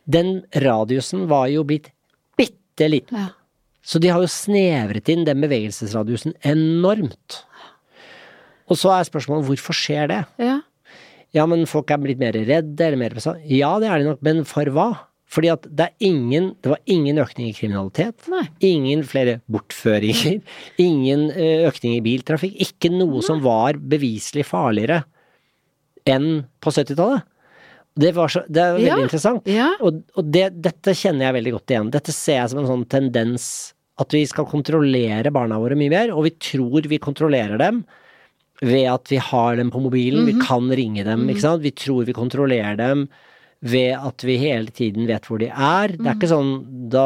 Den radiusen var jo blitt bitte liten. Ja. Så de har jo snevret inn den bevegelsesradiusen enormt. Og så er spørsmålet hvorfor skjer det? Ja. Ja, men folk er blitt mer redde eller mer pressa. Ja, det er de nok, men for hva? Fordi at det ingen Det var ingen økning i kriminalitet. Nei. Ingen flere bortføringer. Ingen økning i biltrafikk. Ikke noe som var beviselig farligere enn på 70-tallet. Det, var så, det er veldig Ja, interessant. ja. Og, og det, dette kjenner jeg veldig godt igjen. Dette ser jeg som en sånn tendens at vi skal kontrollere barna våre mye mer, og vi tror vi kontrollerer dem ved at vi har dem på mobilen, vi kan ringe dem, ikke sant. Vi tror vi kontrollerer dem ved at vi hele tiden vet hvor de er. Det er ikke sånn da,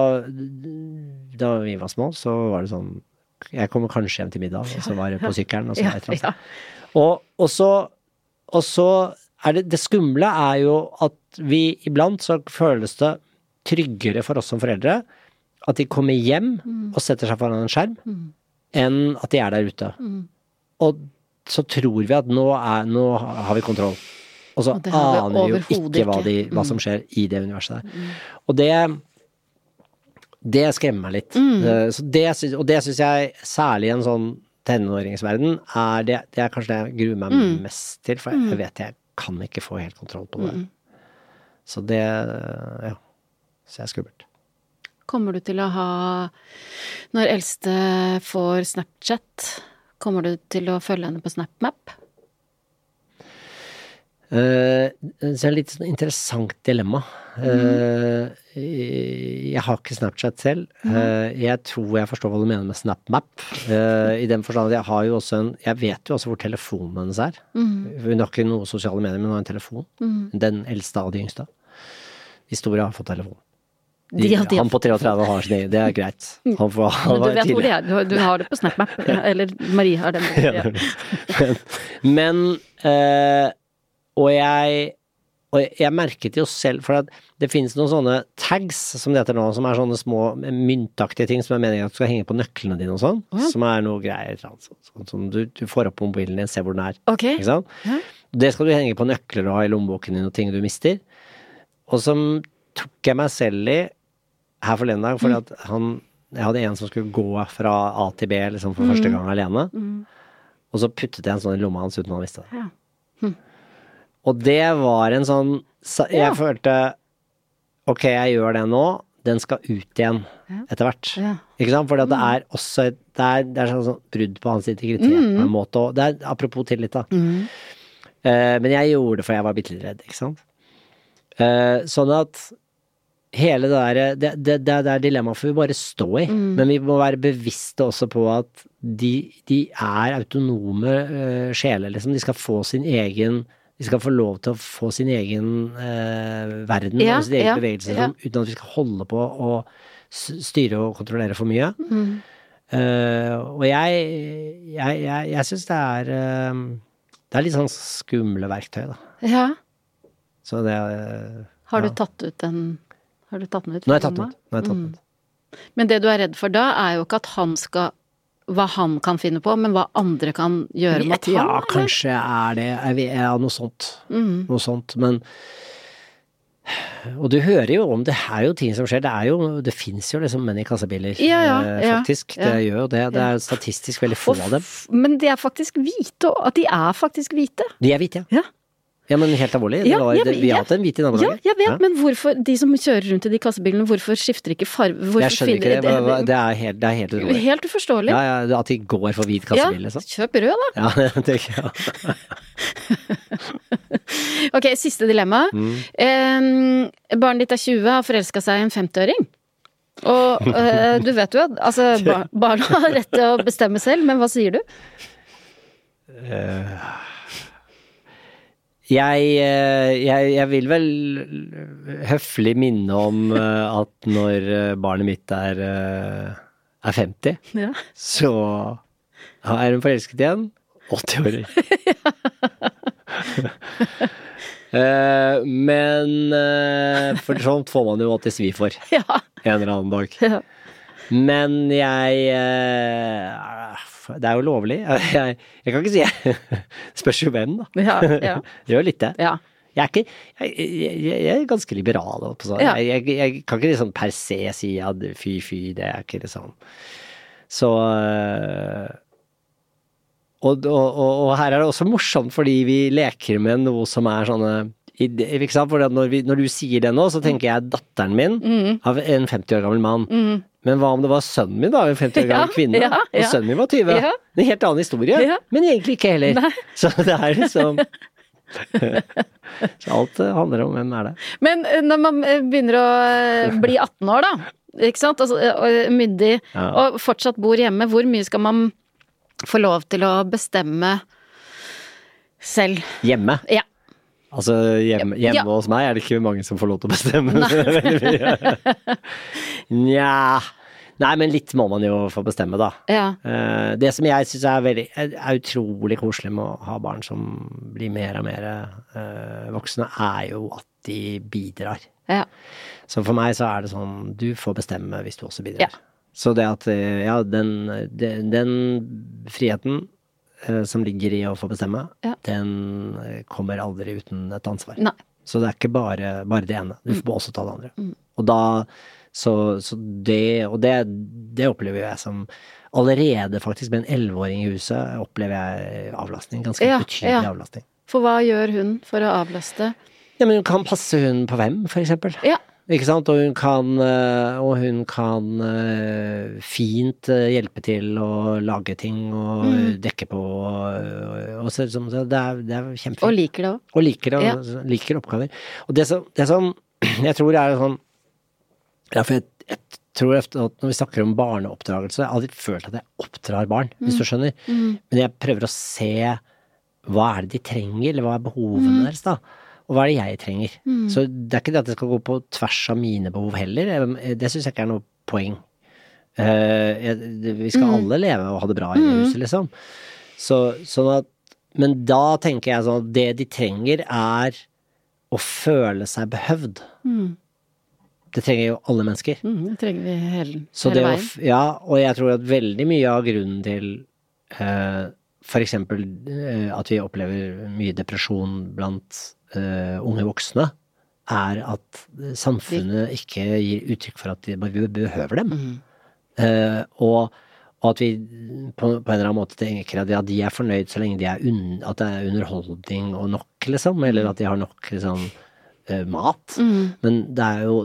da vi var små, så var det sånn Jeg kommer kanskje hjem til middag, og så var det på sykkelen, og så et eller annet. Og, og så, og så det Det skumle er jo at vi iblant så føles det tryggere for oss som foreldre at de kommer hjem og setter seg foran en skjerm, enn at de er der ute. Og så tror vi at nå, er, nå har vi kontroll. Og så Og aner vi jo ikke hva, de, hva som skjer i det universet der. Og det det skremmer meg litt. Mm. Så det, og det syns jeg særlig i en sånn tenåringsverden er det, det er kanskje det jeg gruer meg Mm. mest til, for jeg vet jeg kan ikke få helt kontroll på det. Mm. Så det ja. Så det er skummelt. Kommer du til å ha Når eldste får Snapchat, kommer du til å følge henne på SnapMap? Uh, det er et litt sånn interessant dilemma. Eh, jeg har ikke Snapchat selv. Eh, jeg tror jeg forstår hva du mener med SnapMap. eh, I den forstand at jeg har jo også en Jeg vet jo også hvor telefonen hennes er. Hun har ikke noe sosiale medier, men hun har en telefon. Den eldste av de yngste. Historia har fått telefon. De, De han på 33 har sin egen, det er greit. Han får han du vet hvor de er, du, har- du har det på SnapMap. Eller Marie har den. Ja. men men øh, Og jeg og jeg merket jo selv, for at det finnes noen sånne tags, som det heter nå, som er sånne små myntaktige ting som er meningen at du skal henge på nøklene dine og sånn, som er noe greier, sånn, sånn, som du, du får opp på mobilen din, ser hvor den er. Okay. Ikke sant? Ja. Det skal du henge på nøkler og ha i lommeboken din og ting du mister. Og som tok jeg meg selv i her forleden dag, fordi at han Jeg hadde en som skulle gå fra A til B liksom for første gang alene. Og så puttet jeg en sånn i lomma hans uten at han visste det. Ja. Og det var en sånn Jeg Ja. følte Ok, jeg gjør det nå. Den skal ut igjen etter hvert. Ja. Ikke sant? Fordi det er også et Det er, det er sånn, sånn brudd på hans integritet på en måte. Og det er apropos tillit, da. Eh, men jeg gjorde det for jeg var bitte litt redd, ikke sant. Uh, sånn at hele det der Det, det, det, det er dilemmaet får vi bare stå i. Men vi må være bevisste også på at de, de er autonome uh, sjeler, liksom. De skal få sin egen De skal få lov til å få sin egen eh, verden Ja, og sin egen ja, bevegelsesrom uten at vi skal holde på å styre og kontrollere for mye. Eh, og jeg, jeg, jeg, jeg syns det er uh, Det er litt sånn skumle verktøy, da. Ja. Så det uh, Har du ja. tatt ut den Har du tatt den ut? Nå har jeg tatt den ut. Nå har jeg tatt Mm. den ut. Men det du er redd for da, er jo ikke at han skal Hva han kan finne på, men hva andre kan gjøre mot ja, eller? kanskje er det er vi, Ja, noe sånt. Mm. Noe sånt. Men Og du hører jo om det er jo ting som skjer. Det er jo Det fins jo liksom menn i kassebiler, Ja, ja, eh, ja, faktisk. ja. Det gjør jo det. Det er statistisk veldig få av dem. Men de er faktisk hvite, at de er faktisk hvite. De er hvite, ja. Ja. Ja, men helt alvorlig. Det Ja, var, ja, det, vi har hatt en hvit i Ja, jeg vet, Ja. men hvorfor De som kjører rundt i de kassebilene, hvorfor skifter ikke farge? Jeg skjønner ikke det. det, Det er helt, det er helt utrolig. Helt uforståelig. Ja, ja, at de går for hvit Ja, kassebil, liksom. kjøp rød, da. Ja, det tenker jeg. Ok, siste dilemma. Mm. Eh, barnet ditt er 20, har forelska seg i en 50-åring. Og eh, du vet jo at altså, bar barna har rett til å bestemme selv, men hva sier du? Jeg, eh, jeg, jeg vil vel høflig minne om eh, at når eh, barnet mitt er, er 50, Ja. så er hun forelsket igjen. 80-åring. Eh, men For sånt får man jo alltid svi for Ja. en eller annen dag. Men jeg eh, Det er jo lovlig. Jeg, jeg kan ikke si jeg. Spørs jo hvem, da. Ja, ja. Gjør litt det. ja. Jeg er, ikke, jeg, jeg, jeg er ganske liberal. Ja. Jeg, jeg, kan ikke liksom per se si at fy, fy, det er ikke liksom Så øh, og, og, og, og her er det også morsomt, fordi vi leker med noe som er sånne ikke sant? Når, vi, når du sier det nå, så tenker jeg datteren min Mm. av en 50 år gammel mann. Men hva om det var sønnen min, da? En 50 år gammel kvinne? ja, ja, Og sønnen min var 20. Ja. En helt annen historie. Men egentlig ikke heller. Nei. Så det er liksom Så alt eh, handler om hvem er det. Men eh, når man eh, begynner å bli 18 år, da, ikke sant, altså, og myndig, og fortsatt bor hjemme, hvor mye skal man få lov til å bestemme selv? Hjemme. Ja. Altså hjemme, hjemme Ja. hos meg er det ikke mange som får lov til å bestemme. Nja Nei, men litt må man jo få bestemme, da. Ja. Eh, Det som jeg syns er, veldig- er utrolig koselig med å ha barn som blir mer og mer eh, voksne, er jo at de bidrar. ja. Så for meg så er det sånn, du får bestemme hvis du også bidrar. Ja. Så det at, eh, ja, den, den, den friheten som ligger i å få bestemme, Ja. den kommer aldri uten et ansvar. Nei. Så det er ikke bare, bare det ene, du Mm. må også ta det andre. Og da, så, så det, og det, det opplever jeg som Allerede faktisk med en elleveåring i huset opplever jeg avlastning, ganske Ja, betydelig ja. avlastning. For hva gjør hun for å avlaste? Ja, men hun kan passe hun på hvem, for eksempel. Ja. Ikke sant? Og hun kan, eh, og hun kan eh, fint eh, hjelpe til å lage ting og Mm. dekke på og, og så, det er, det er Og kjempefint. liker det òg. Og liker, det, Ja. liker oppgaver. Og det som, det som jeg tror er sånn Ja, for jeg, jeg tror at når vi snakker om barneoppdragelse, jeg har aldri følt at jeg oppdrar barn, hvis du skjønner. Men jeg prøver å se hva er det de trenger, eller hva er behovene deres, da. Og hva er det jeg trenger. Så det er ikke det at det skal gå på tvers av mine behov heller. Det syns jeg ikke er noe poeng. Eh, vi skal alle leve og ha det bra i det huset, liksom. Så, sånn at Men da tenker jeg sånn at det de trenger, er å føle seg behøvd. Det trenger jo alle mennesker. Mm, det trenger vi hele, hele å, veien. ja, og jeg tror at veldig mye av grunnen til uh, for eksempel eh, at vi opplever mye depresjon blant uh, unge voksne, er at samfunnet ikke gir uttrykk for at vi behøver dem. Mm. Uh, og, og at vi på, på en eller annen måte tenker at ja, de er fornøyd så lenge de er un, at det er underholdning og nok, liksom, eller at de har nok liksom, eh, mat. Mm. Men det er, jo,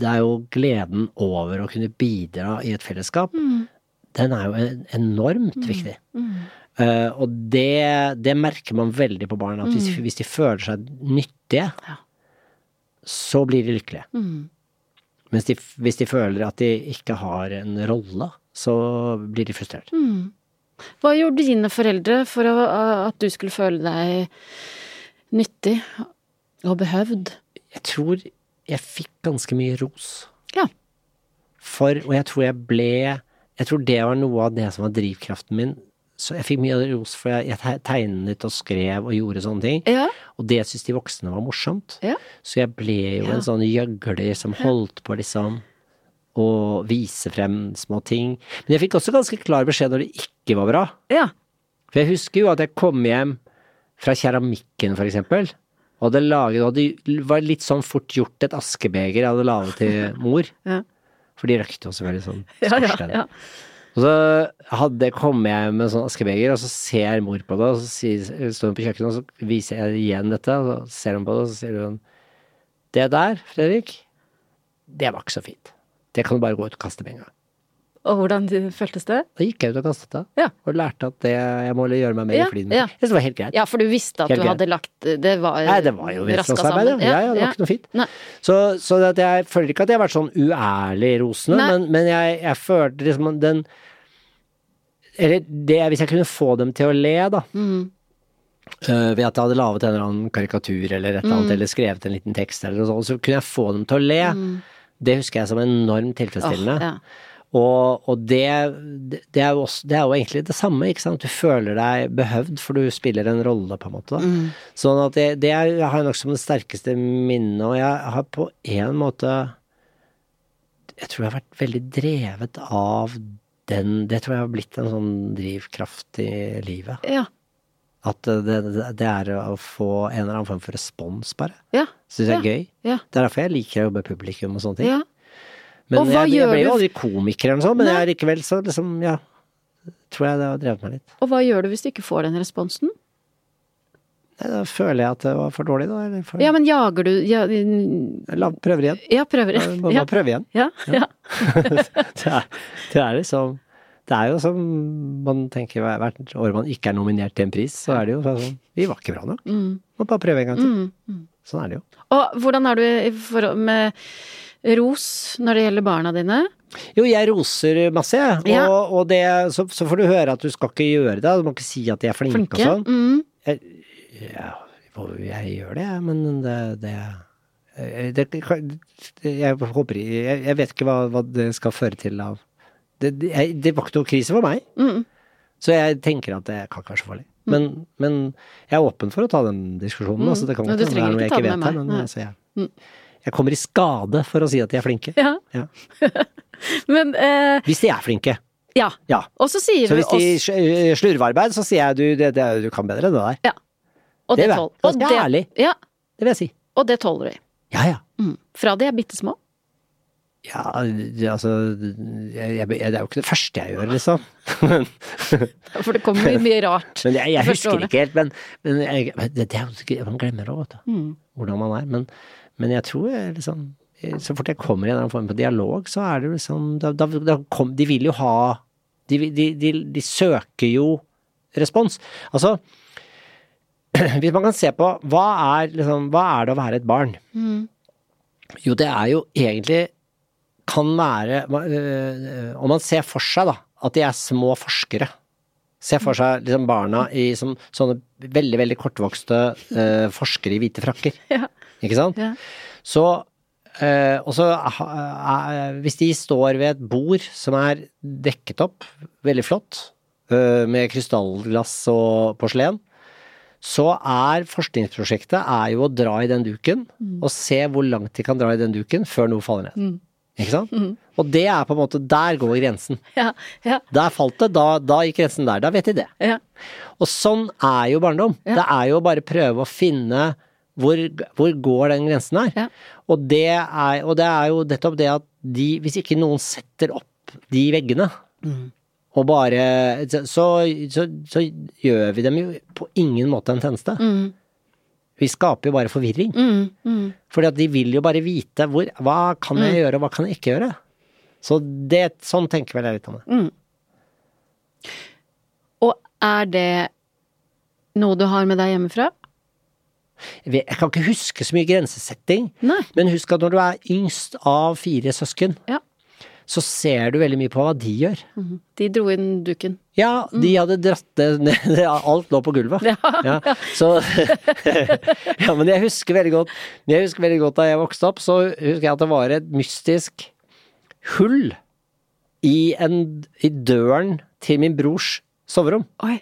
det er jo gleden over å kunne bidra i et fellesskap. Mm. Den er jo enormt viktig. Eh, og det, det merker man veldig på barn, at hvis, hvis de føler seg nyttige, Ja. så blir de lykkelige. Mm. Mens de, hvis de føler at de ikke har en rolle, så blir de frustrert. Mm. Hva gjorde dine foreldre for å, at du skulle føle deg nyttig og behøvd? Jeg tror jeg fikk ganske mye ros. Ja. for, og jeg tror jeg ble Jeg tror det var noe av det som var drivkraften min. Så jeg fikk mye ros for jeg, jeg tegnet og skrev og gjorde sånne ting. Ja. Og det syntes de voksne var morsomt. Ja. Så jeg ble jo Ja. en sånn gjøgler som holdt på liksom å vise frem små ting. Men jeg fikk også ganske klar beskjed når det ikke var bra. Ja. For jeg husker jo at jeg kom hjem fra keramikken, for eksempel, og hadde laget Det var litt sånn fort gjort et askebeger jeg hadde laget til mor. Ja. For de røykte også veldig sånn Ja, ja, ja. Og så hadde jeg kommet hjem med sånn askebeger, og så ser mor på det, og så sier, står hun på kjøkkenet, og så viser jeg igjen dette, og så ser hun på det, og så sier hun Det der, Fredrik, det var ikke så fint. Det kan du bare gå ut og kaste med en gang. Og hvordan føltes det? Da gikk jeg ut og kastet det, Ja. og lærte at det, jeg må gjøre meg mer Ja, flid med. ja. Jeg det var helt greit. Ja, for du visste at Helt du greit. hadde lagt Det var Nei, det var jo vestlandsarbeid, ja. Ja, ja, det var ikke noe fint. Nei. Så, så at jeg føler ikke at jeg har vært sånn uærlig rosende, Nei. men, men jeg, jeg følte liksom den Eller det, hvis jeg kunne få dem til å le, da. Mm. Uh, ved at jeg hadde laget en eller annen karikatur eller et eller annet, eller skrevet en liten tekst eller noe sånt, så kunne jeg få dem til å le. Det husker jeg som enormt tilfredsstillende. Oh, ja. Og, og det, det, er også, det er jo egentlig det samme, ikke sant. Du føler deg behøvd, for du spiller en rolle, på en måte. Mm. Sånn at det, det er, jeg har nok som det sterkeste minnet, og jeg har på en måte Jeg tror jeg har vært veldig drevet av den Det tror jeg har blitt en sånn drivkraft i livet. Ja. At det, det, er å få en eller annen form for respons, bare. Ja. Syns jeg er gøy. Ja. Det er derfor jeg liker å jobbe med publikum og sånne ting. ja. Men Og hva jeg, jeg ble jo aldri komiker eller noe sånt, men jeg likevel så liksom, ja Tror jeg det har drevet meg litt. Og hva gjør du hvis du ikke får den responsen? Nei, da føler jeg at det var for dårlig, da. Eller for, Ja, men jager du ja, La, prøver igjen. ja prøver. igjen. Må Ja. prøve igjen. Ja, ja. det, er, det er liksom Det er jo som man tenker hvert år man ikke er nominert til en pris, så er det jo sånn Vi var ikke bra nok. Mm. Må bare prøve en gang til. Mm. Sånn er det jo. Og hvordan er du i forhold med ros når det gjelder barna dine? Jo, jeg roser masse, jeg. Ja. Og, og det, så, så får du høre at du skal ikke gjøre det. Du må ikke si at de er flinke, Flinke? og sånn. Mm. Ja, jeg gjør det, jeg, men det, det, det, det Jeg håper jeg, jeg vet ikke hva, hva det skal føre til av det, det, jeg- det var ikke noe krise for meg, Mm. så jeg tenker at det kan ikke være så farlig. Men, men jeg er åpen for å ta den diskusjonen. Altså, det kan er trenger noe jeg ikke vet her, men altså, jeg, jeg kommer i skade for å si at de er flinke. Ja. Ja. Men eh, Hvis de er flinke. ja. Ja. Og så sier Så du hvis de også sl- slurver arbeid, så sier jeg du, det, det, du kan bedre enn det der. Ja. Og det det, tål, og det, ærlig. ja, Det vil jeg si. og det tåler de. Ja, ja. Mm. Fra de er bitte små. Ja, det, altså jeg, jeg, Det er jo ikke det første jeg gjør, liksom. For det kommer jo mye rart. men jeg, jeg husker årene. ikke helt. Men, men jeg, det, er jo Man glemmer det, vet du. Mm. Hvordan man er. Men, men jeg tror liksom Så fort jeg kommer i en eller annen form for dialog, så er det liksom da, da, da kom, De vil jo ha de, de, de, de søker jo respons. Altså Hvis man kan se på hva er, liksom, hva er det å være et barn? Mm. Jo, det er jo egentlig kan være øh, Om man ser for seg da, at de er små forskere. Se for seg liksom barna i som, sånne veldig, veldig kortvokste uh, forskere i hvite frakker. Ja. Ikke sant? Ja. Så øh, Og så øh, hvis de står ved et bord som er dekket opp, veldig flott, øh, med krystallglass og porselen, så er forskningsprosjektet er jo å dra i den duken, og se hvor langt de kan dra i den duken før noe faller ned. Ikke sant? Og det er på en måte Der går grensen. Ja, ja, Der falt det, da, da gikk grensen der. Da vet de det. ja. Og sånn er jo barndom. Det er jo å bare prøve å finne hvor, hvor går den grensen her. Ja. Og, det er, og det er jo nettopp det at de, hvis ikke noen setter opp de veggene, Mm. og bare så, så, så gjør vi dem jo på ingen måte en tjeneste. Mm. Vi skaper jo bare forvirring. Mm. Mm. Fordi at de vil jo bare vite hvor, hva kan jeg gjøre, og hva kan jeg ikke gjøre. Så det, sånn tenker vel jeg litt om det. Og er det noe du har med deg hjemmefra? Jeg kan ikke huske så mye grensesetting, Nei. men husk at når du er yngst av fire søsken, Ja. så ser du veldig mye på hva de gjør. Mhm. De dro inn duken. Ja, de hadde dratt det ned, alt lå på gulvet. Mm. Ja, Ja, så Ja, men jeg husker veldig godt Jeg husker veldig godt da jeg vokste opp, så husker jeg at det var et mystisk hull i, en, i døren til min brors soverom. Oi.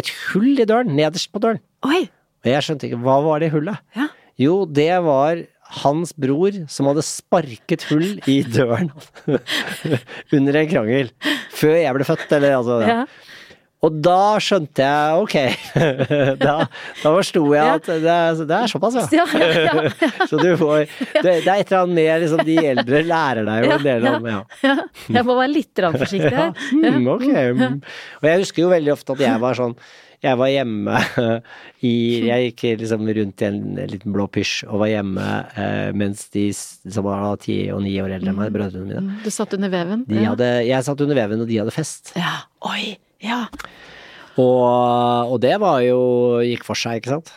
Et hull i døren, nederst på døren. Oi. Og jeg skjønte ikke, hva var det hullet? Ja. Jo, det var hans bror som hadde sparket hull i døren under en krangel. Før jeg ble født, eller altså. Ja. Og da skjønte jeg, ok. da, da forsto jeg at det er, det er såpass, ja. Ja, ja, ja. Så du får Det, det er et eller annet med liksom, de eldre lærer deg jo en del om ja. Jeg må være litt forsiktig Ja, her. mm, ok. mm. Og jeg husker jo veldig ofte at jeg var sånn Jeg var hjemme i Jeg gikk liksom rundt i en liten blå pysj og var hjemme eh, mens de som var ti og ni år eldre enn meg, brødrene mine, Du satt under veven? hadde Jeg satt under veven, og de hadde fest. ja. Oi. Ja. Og, og det var jo Gikk for seg, ikke sant.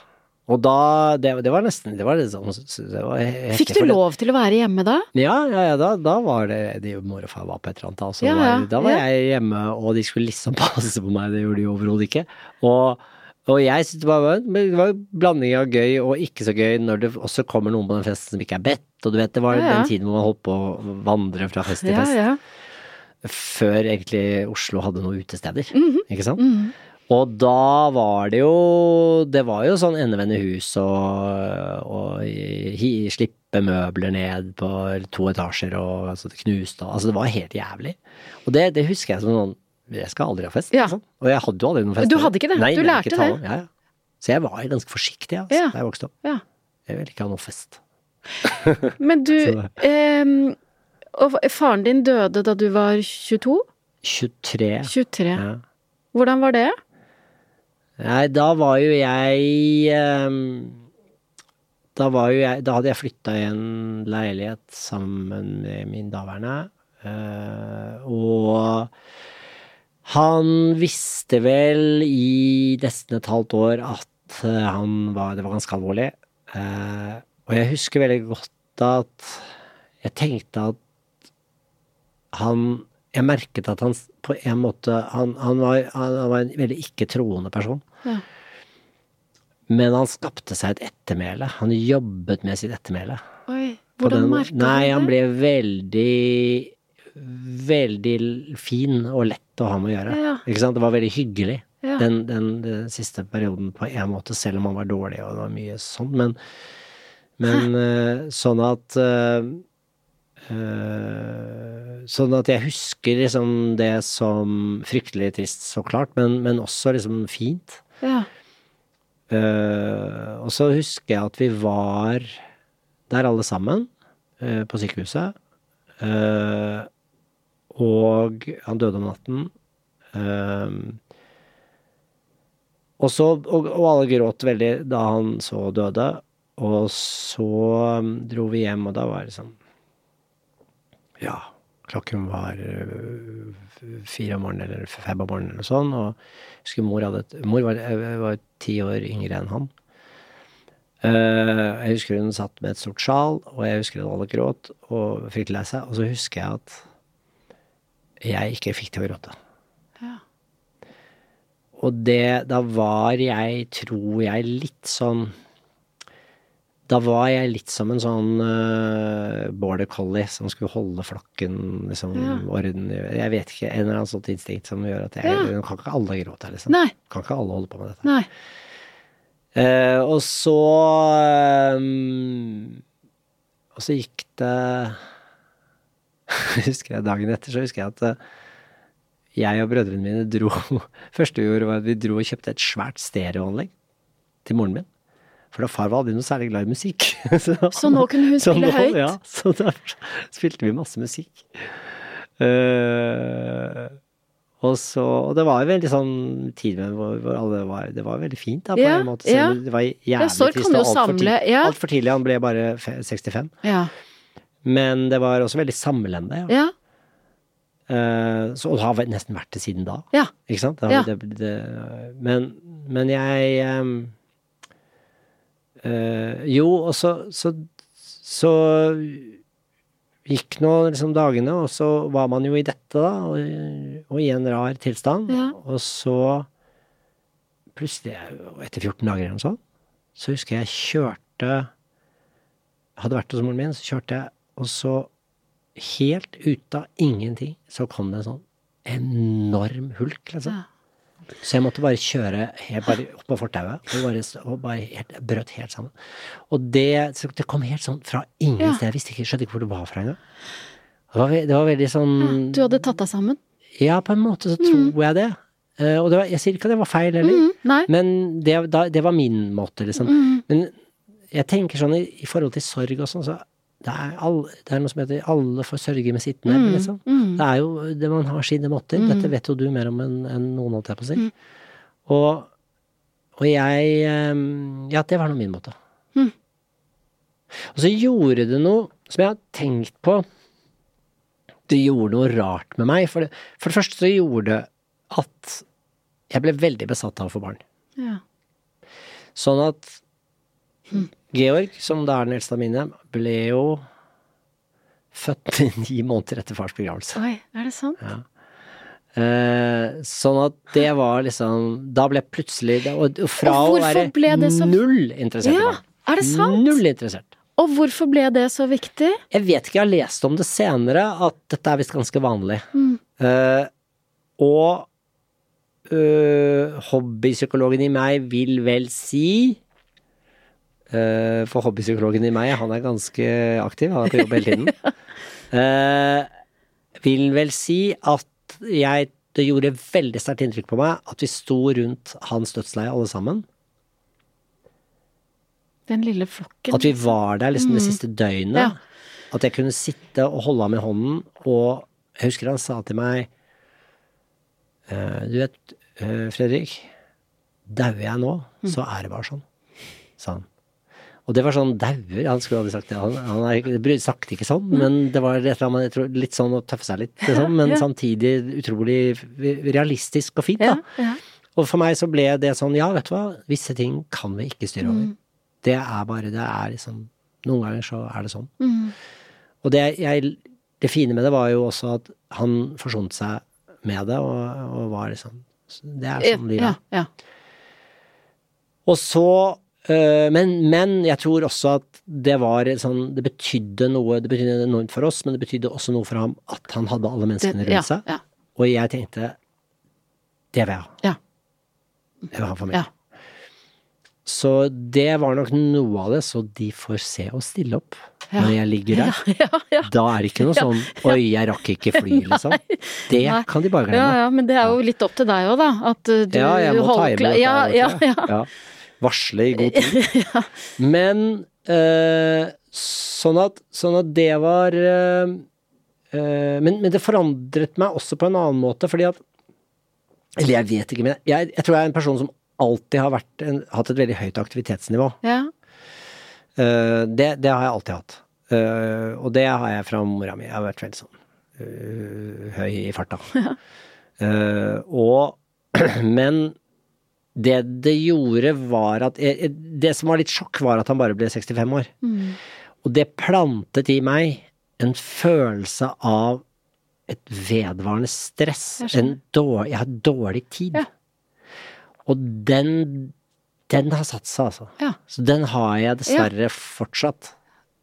Og da Det, det var nesten Det var sånn det var heftig, Fikk du lov til å være hjemme da? Ja, ja, ja da, da var det de, Mor og far var på et eller annet. Altså, Ja, var, da var jeg hjemme, og de skulle liksom passe på meg. Det gjorde de overhodet ikke. Og, og jeg syntes det var, det var en blanding av gøy og ikke så gøy når det også kommer noen på den festen som ikke er bedt. Og du vet, det var den tiden hvor man holdt på å vandre fra fest til fest. ja. Før egentlig Oslo hadde noen utesteder. Mhm. Ikke sant? Og da var det jo Det var jo sånn endevende hus og, og hi, slippe møbler ned på to etasjer og altså det knuste Altså det var helt jævlig. Og det, det husker jeg som sånn Jeg skal aldri ha fest. Ja. Liksom. Og jeg hadde jo aldri noen fest. Du hadde ikke det? Nei, Du lærte det? Ja, ja. Så jeg var ganske forsiktig altså, Ja. da jeg vokste opp. ja. Jeg ville ikke ha noe fest. Men du ehm, Og faren din døde da du var 22? 23. 23. Ja. Hvordan var det? Nei, da var jo jeg ehm, Da var jo jeg Da hadde jeg flytta i en leilighet sammen med min daværende. eh, og han visste vel i nesten et halvt år at eh, han var Det var ganske alvorlig. Eh, og jeg husker veldig godt at jeg tenkte at han Jeg merket at han på en måte Han, han, var, han var en veldig ikke-troende person. Ja. Men han skapte seg et ettermæle. Han jobbet med sitt ettermæle. Oi, hvordan merka han det? Nei, han ble veldig Veldig fin og lett å ha med å gjøre. Ja. Ikke sant? Det var veldig hyggelig. Ja. Den, den, den siste perioden på en måte, selv om han var dårlig og det var mye sånn. Men, men eh, sånn at eh, Sånn at jeg husker liksom det som fryktelig trist, så klart, men, men også liksom fint. Ja. Uh, og så husker jeg at vi var der alle sammen, uh, på sykehuset. Uh, og han døde om natten. Eh, og så og, og alle gråt veldig da han så døde. Og så dro vi hjem, og da var det liksom Ja, klokken var øh, fire om morgenen eller fem om morgenen eller sånn, og jeg husker mor hadde Mor var, øh, var ti år yngre enn han. Eh, jeg husker hun satt med et stort sjal, og jeg husker hun alle gråt og fryktelig lei seg. Og så husker jeg at jeg ikke fikk til å gråte. Ja. Og det Da var jeg, tror jeg, litt sånn Da var jeg litt som en sånn uh, border collie som skulle holde flokken liksom Ja. orden Jeg vet ikke, en eller annen sånt instinkt som gjør at jeg Ja. Kan ikke alle gråte, her, liksom. Nei. Kan ikke alle holde på med dette. Eh, og så um, Og så gikk det Husker jeg dagen etter, så husker jeg at uh, jeg og brødrene mine dro Første vi gjorde, var at vi dro og kjøpte et svært stereoanlegg til moren min. For da far var aldri noe særlig glad i musikk. så, Så nå kunne hun spille nå- høyt? Ja, så da spilte vi masse musikk. Uh, og så Og det var jo veldig sånn tid hvor, hvor alle var Det var veldig fint, da, på Ja, en måte. Så ja. det var jævlig sorg trist og altfor samle, tid- ja. Altfor tidlig. Han ble bare 65. Ja. Men det var også veldig samlende. Ja. Ja. Eh, så, og det har nesten vært det siden da. Ja. Ikke sant? Det, Ja. det, det, men, men jeg ehm, eh, Jo, og så, så, så gikk nå liksom dagene, og så var man jo i dette, da, og, og i en rar tilstand. Ja. Og så plutselig, etter 14 dager eller noe sånt, så husker jeg kjørte Hadde vært hos moren min, så kjørte jeg, og så helt ut av ingenting, så kom det en sånn enorm hulk, liksom. Ja. Så jeg måtte bare kjøre helt bare opp på fortauet, og bare, og bare helt, brøt helt sammen. Og det, det kom helt sånn fra ingen Ja. sted. Jeg visste ikke, skjønte ikke hvor det var fra engang. Det var, det var veldig sånn Du hadde tatt deg sammen? Ja, på en måte så tror jeg det. Eh, og det var, jeg sier ikke at det var feil heller, Mm, men det, da, det var min måte, liksom. Mm. Men jeg tenker sånn i, i forhold til sorg og sånn, så det er, all, det er noe som heter 'alle får sørge med sitt nebb', Mm, liksom. Det er jo det man har sine måter. Dette vet jo du mer om enn en noen, holdt jeg på å si. Mm. Og, og jeg eh, Ja, det var nå min måte. Mm. Og så gjorde det noe som jeg har tenkt på Det gjorde noe rart med meg. For det, for det første så gjorde det at jeg ble veldig besatt av å få barn. Ja. Sånn at Georg, som da er den eldste av mine, ble jo født ni måneder etter fars begravelse. Oi, er det sant? Eh, sånn at det var liksom Da ble plutselig Og fra Og å være så- null interessert i Ja, barn er det sant? Null interessert. Og hvorfor ble det så viktig? Jeg vet ikke, jeg har lest om det senere, at dette er visst ganske vanlig. Mm. Eh, og øh, hobbypsykologen i meg vil vel si For hobbypsykologen i meg, han er ganske aktiv, han er på jobb hele tiden. Eh, vil vel si at jeg Det gjorde veldig sterkt inntrykk på meg at vi sto rundt hans dødsleie alle sammen. Den lille flokken. At vi var der liksom det siste døgnet. Ja. At jeg kunne sitte og holde ham i hånden, og jeg husker han sa til meg eh, Du vet, eh, Fredrik, dauer jeg nå, Mm. så er det bare sånn, sa han. Og det var sånn dauer Han skulle aldri sagt det. Han, han er, sagt ikke sånn, men det var et eller annet, tror, litt sånn å tøffe seg litt, liksom, men Mm. ja. samtidig utrolig realistisk og fint, da. ja. Og for meg så ble det sånn, ja, vet du hva, visse ting kan vi ikke styre Mm. over. Det er bare, det er liksom Noen ganger så er det sånn. Mm. Og det, jeg, det fine med det var jo også at han forsonte seg med det, og, og var liksom Det er sånn livet ja, er. ja. Og så men, men jeg tror også at det var sånn Det betydde noe Det betydde enormt for oss, men det betydde også noe for ham at han hadde alle menneskene rundt seg. ja. Og jeg tenkte Det vil jeg ha. Ja. Jeg vil ha familie. Ja. Så det var nok noe av det, så de får se og stille opp Ja. når jeg ligger der. Ja, ja, ja. Da er det ikke noe sånn 'oi, jeg rakk ikke fly', liksom. Det Nei. kan de bare glemme. ja, men det er jo litt opp til deg òg, da. At uh, du Ja, jeg må holder i meg dette ja, ja, ja. Ja. Varsle i god tid. Men eh, sånn, at, sånn at det var eh, eh, men, men det forandret meg også på en annen måte, fordi at Eller jeg vet ikke, men jeg, jeg tror jeg er en person som alltid har vært en, hatt et veldig høyt aktivitetsnivå. ja. Eh, det, det har jeg alltid hatt. Eh, og det har jeg fra mora mi. Jeg har vært veldig sånn uh, høy i farta. Eh, og Men det det gjorde, var at Det som var litt sjokk, var at han bare ble 65 år. Mm. Og det plantet i meg en følelse av et vedvarende stress. Jeg. En dårlig, jeg har dårlig tid. Ja. Og den, den har satt seg, altså. Ja. Så den har jeg dessverre fortsatt.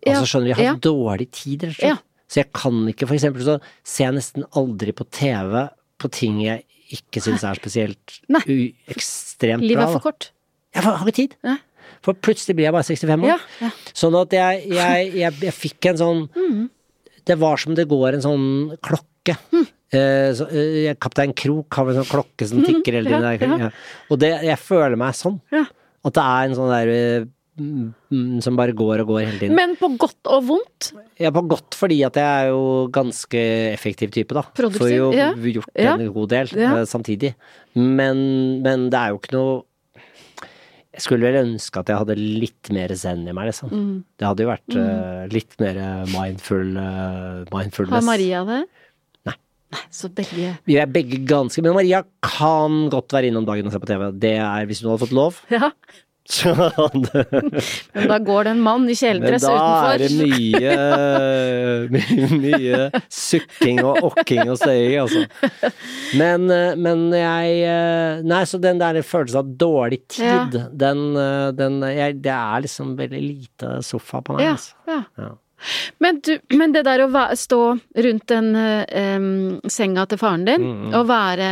Altså, skjønner du, jeg har ja. dårlig tid, rett og slett. Ja. Så jeg kan ikke, for eksempel så ser jeg nesten aldri på TV på ting jeg ikke syns er spesielt u, u ekstremt Livet bra. er for kort. Jeg har ikke tid. Nei. For plutselig blir jeg bare 65 år. Ja, ja. Sånn at jeg, jeg, jeg, jeg fikk en sånn Mm. Det var som det går en sånn klokke. Mm. Eh, så, eh, Kaptein Krok har en sånn klokke som tikker hele tiden. Ja. Og det, jeg føler meg sånn. At det er en sånn der eh, som bare går og går hele tiden. Men på godt og vondt. Er på godt fordi at jeg er jo ganske effektiv type, da. Produktiv, Får jo ja. gjort Ja. en god del Ja. eh, samtidig. Men, men det er jo ikke noe Jeg skulle vel ønske at jeg hadde litt mer zen i meg, liksom. Mm. Det hadde jo vært eh, litt mer mindful uh, mindfulness. Har Maria det? Nei, Så begge Vi er begge ganske Men Maria kan godt være innom dagen og se på TV. Det er hvis hun hadde fått lov. Ja. Så det, Men da går det en mann i Men da er det mye, mye, mye sukking og okking og støying, altså. Men, eh, men jeg eh, Nei, så den der følelsen av dårlig tid, den, eh, den jeg, Det er liksom veldig lite sofa på meg, altså. ja. Ja. Men, du, men det der å stå rundt den um, senga til faren din, Mm, og være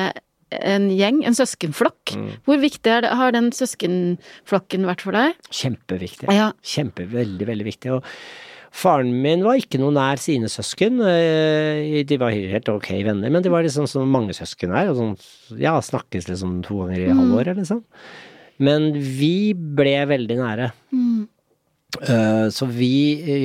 en gjeng, en søskenflokk, hvor viktig er det, har den søskenflokken vært for deg? Kjempeviktig. Ja. Kjempe, veldig, veldig viktig. Og faren min var ikke noe nær sine søsken. eh, De var helt ok venner, men de var liksom som mange søsken er. Og sånn, ja, snakkes liksom to ganger i halvåret, liksom. Men vi ble veldig nære. Eh, Så vi,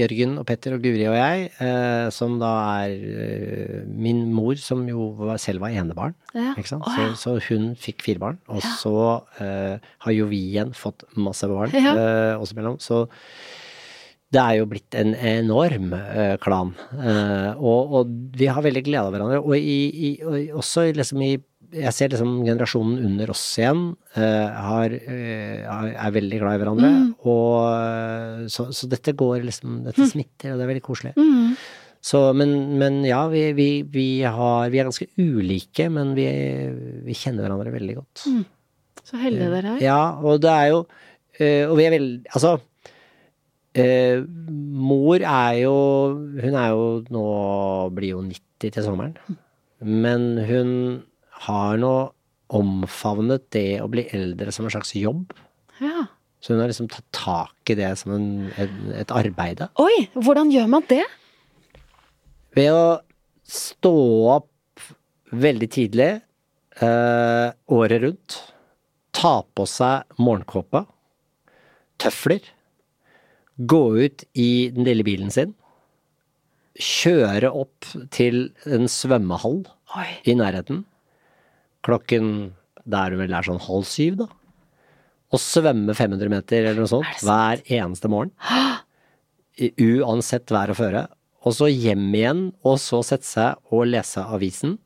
Jørgen og Petter og Guri og jeg, eh, som da er eh, min mor, som jo var- selv var enebarn, Ja. ikke sant? Ja. Så, så hun fikk fire barn, og så uh, har jo vi igjen fått masse barn Ja. uh, oss imellom. Så det er jo blitt en enorm uh, klan. Uh, og, og vi har veldig glede av hverandre. Og, i, i, og også liksom i Jeg ser liksom generasjonen under oss igjen eh, har, eh, er veldig glad i hverandre. Og eh, så, så dette går liksom Dette smitter, og det er veldig koselig. Mm. Så, men, men ja, vi, vi, vi, har, vi er ganske ulike, men vi, vi kjenner hverandre veldig godt. Så heldige dere er. Ja, og det er jo Og vi er veldig Altså Mor er jo Hun er jo nå Blir jo 90 til sommeren. Men hun har nå omfavnet det å bli eldre som en slags jobb. Ja. Så hun har liksom tatt tak i det som en, en, et arbeide. Oi, hvordan gjør man det? Ved å stå opp veldig tidlig, eh, året rundt, ta på seg morgenkåpa. tøfler, gå ut i den lille bilen sin, kjøre opp til en svømmehall Oi. i nærheten, klokken da er det vel er sånn halv syv, da, og svømme 500 meter eller noe sånt Er hver eneste morgen. Uansett vær og føre. Og så hjem igjen, og så sette seg og lese avisen.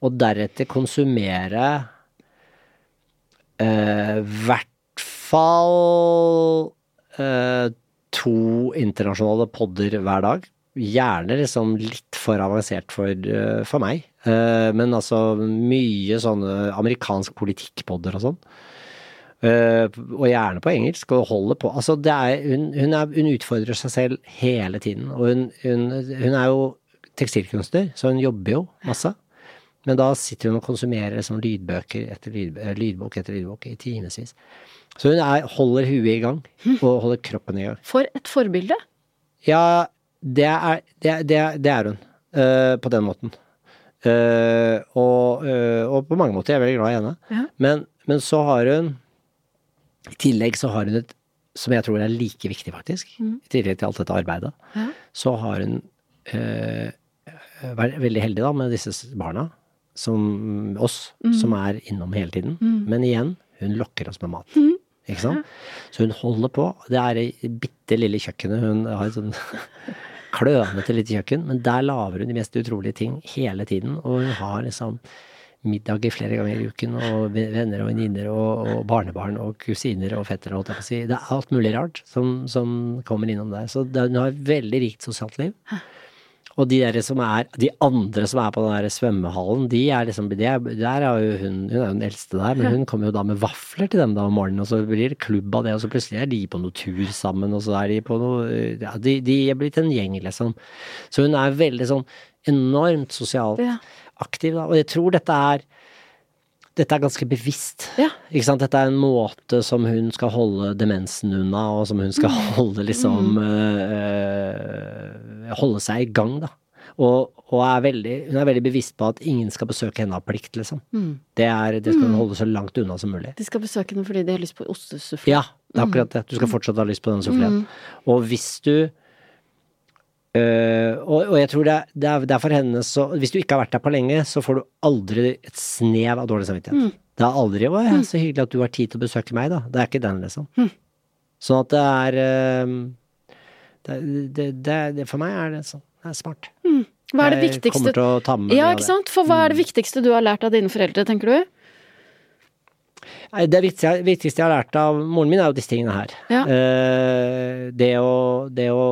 Og deretter konsumere eh, hvert fall eh, to internasjonale podder hver dag. Gjerne liksom litt for avansert for, eh, for meg. Eh, men altså mye sånne amerikansk politikkpodder og sånn. Eh, og gjerne på engelsk, og holder på. Altså, det er, hun, hun, er, hun utfordrer seg selv hele tiden. Og hun, hun, hun er jo tekstilkunstner, så hun jobber jo masse. Men da sitter hun og konsumerer liksom lydbøker etter lyd, eh, lydbok etter lydbok i timevis. Så hun er, holder huet i gang, og holder kroppen i gang. For et forbilde. Ja, det er, det er, det er, det er hun. på den måten. Eh, og, uh, og på mange måter er jeg veldig glad i henne. Ja. Men, men så har hun I tillegg så har hun et som jeg tror er like viktig, faktisk. I tillegg til alt dette arbeidet. Ja. Så har hun uh, vært veldig heldig da med disse barna, som oss, som er innom hele tiden. Men igjen, hun lokker oss med mat. Ikke sant? Så hun holder på. Det er det bitte lille kjøkkenet. Hun har sånn klønete lite kjøkken, men der lager hun de mest utrolige ting hele tiden. Og hun har liksom middager flere ganger i uken, og venner og venninner og, og barnebarn og kusiner og fettere, holdt jeg på å si. Det er alt mulig rart som, som kommer innom der. Så hun har et veldig rikt sosialt liv. Og de der som er, de andre som er på den der svømmehallen, de er liksom, de er, der er jo hun, hun er jo den eldste der, men hun kommer jo da med vafler til dem da om morgenen, og så blir det klubb av det, og så plutselig er de på noe tur sammen, og så er de på noe, ja, de, de er blitt en gjeng liksom. Så hun er veldig sånn enormt sosialt aktiv da, og jeg tror dette er, dette er ganske bevisst. Ja. Ikke sant? Dette er en måte som hun skal holde demensen unna, og som hun skal holde liksom eh, Holde seg i gang, da. Og, og er veldig, hun er veldig bevisst på at ingen skal besøke henne av plikt, liksom. Det, er, det skal hun holde så langt unna som mulig. De skal besøke henne fordi de har lyst på ostesufflé. Ja, det er akkurat det. Du skal fortsatt ha lyst på den suffleen. Og hvis du øh, og, og jeg tror det er, det, er, det er for henne så Hvis du ikke har vært der på lenge, så får du aldri et snev av dårlig samvittighet. Det er aldri 'Å ja, så hyggelig at du har tid til å besøke meg', da. Det er ikke den, liksom. Sånn at det er øh, det, det, For meg er det sånn. Det er smart. Hva er det Jeg viktigste kommer til å ta med meg Ja, ikke sant? For hva er det viktigste du har lært av dine foreldre, tenker du? Det viktigste, jeg har lært av moren min, er jo disse tingene her. Ja. Uh, det å, det å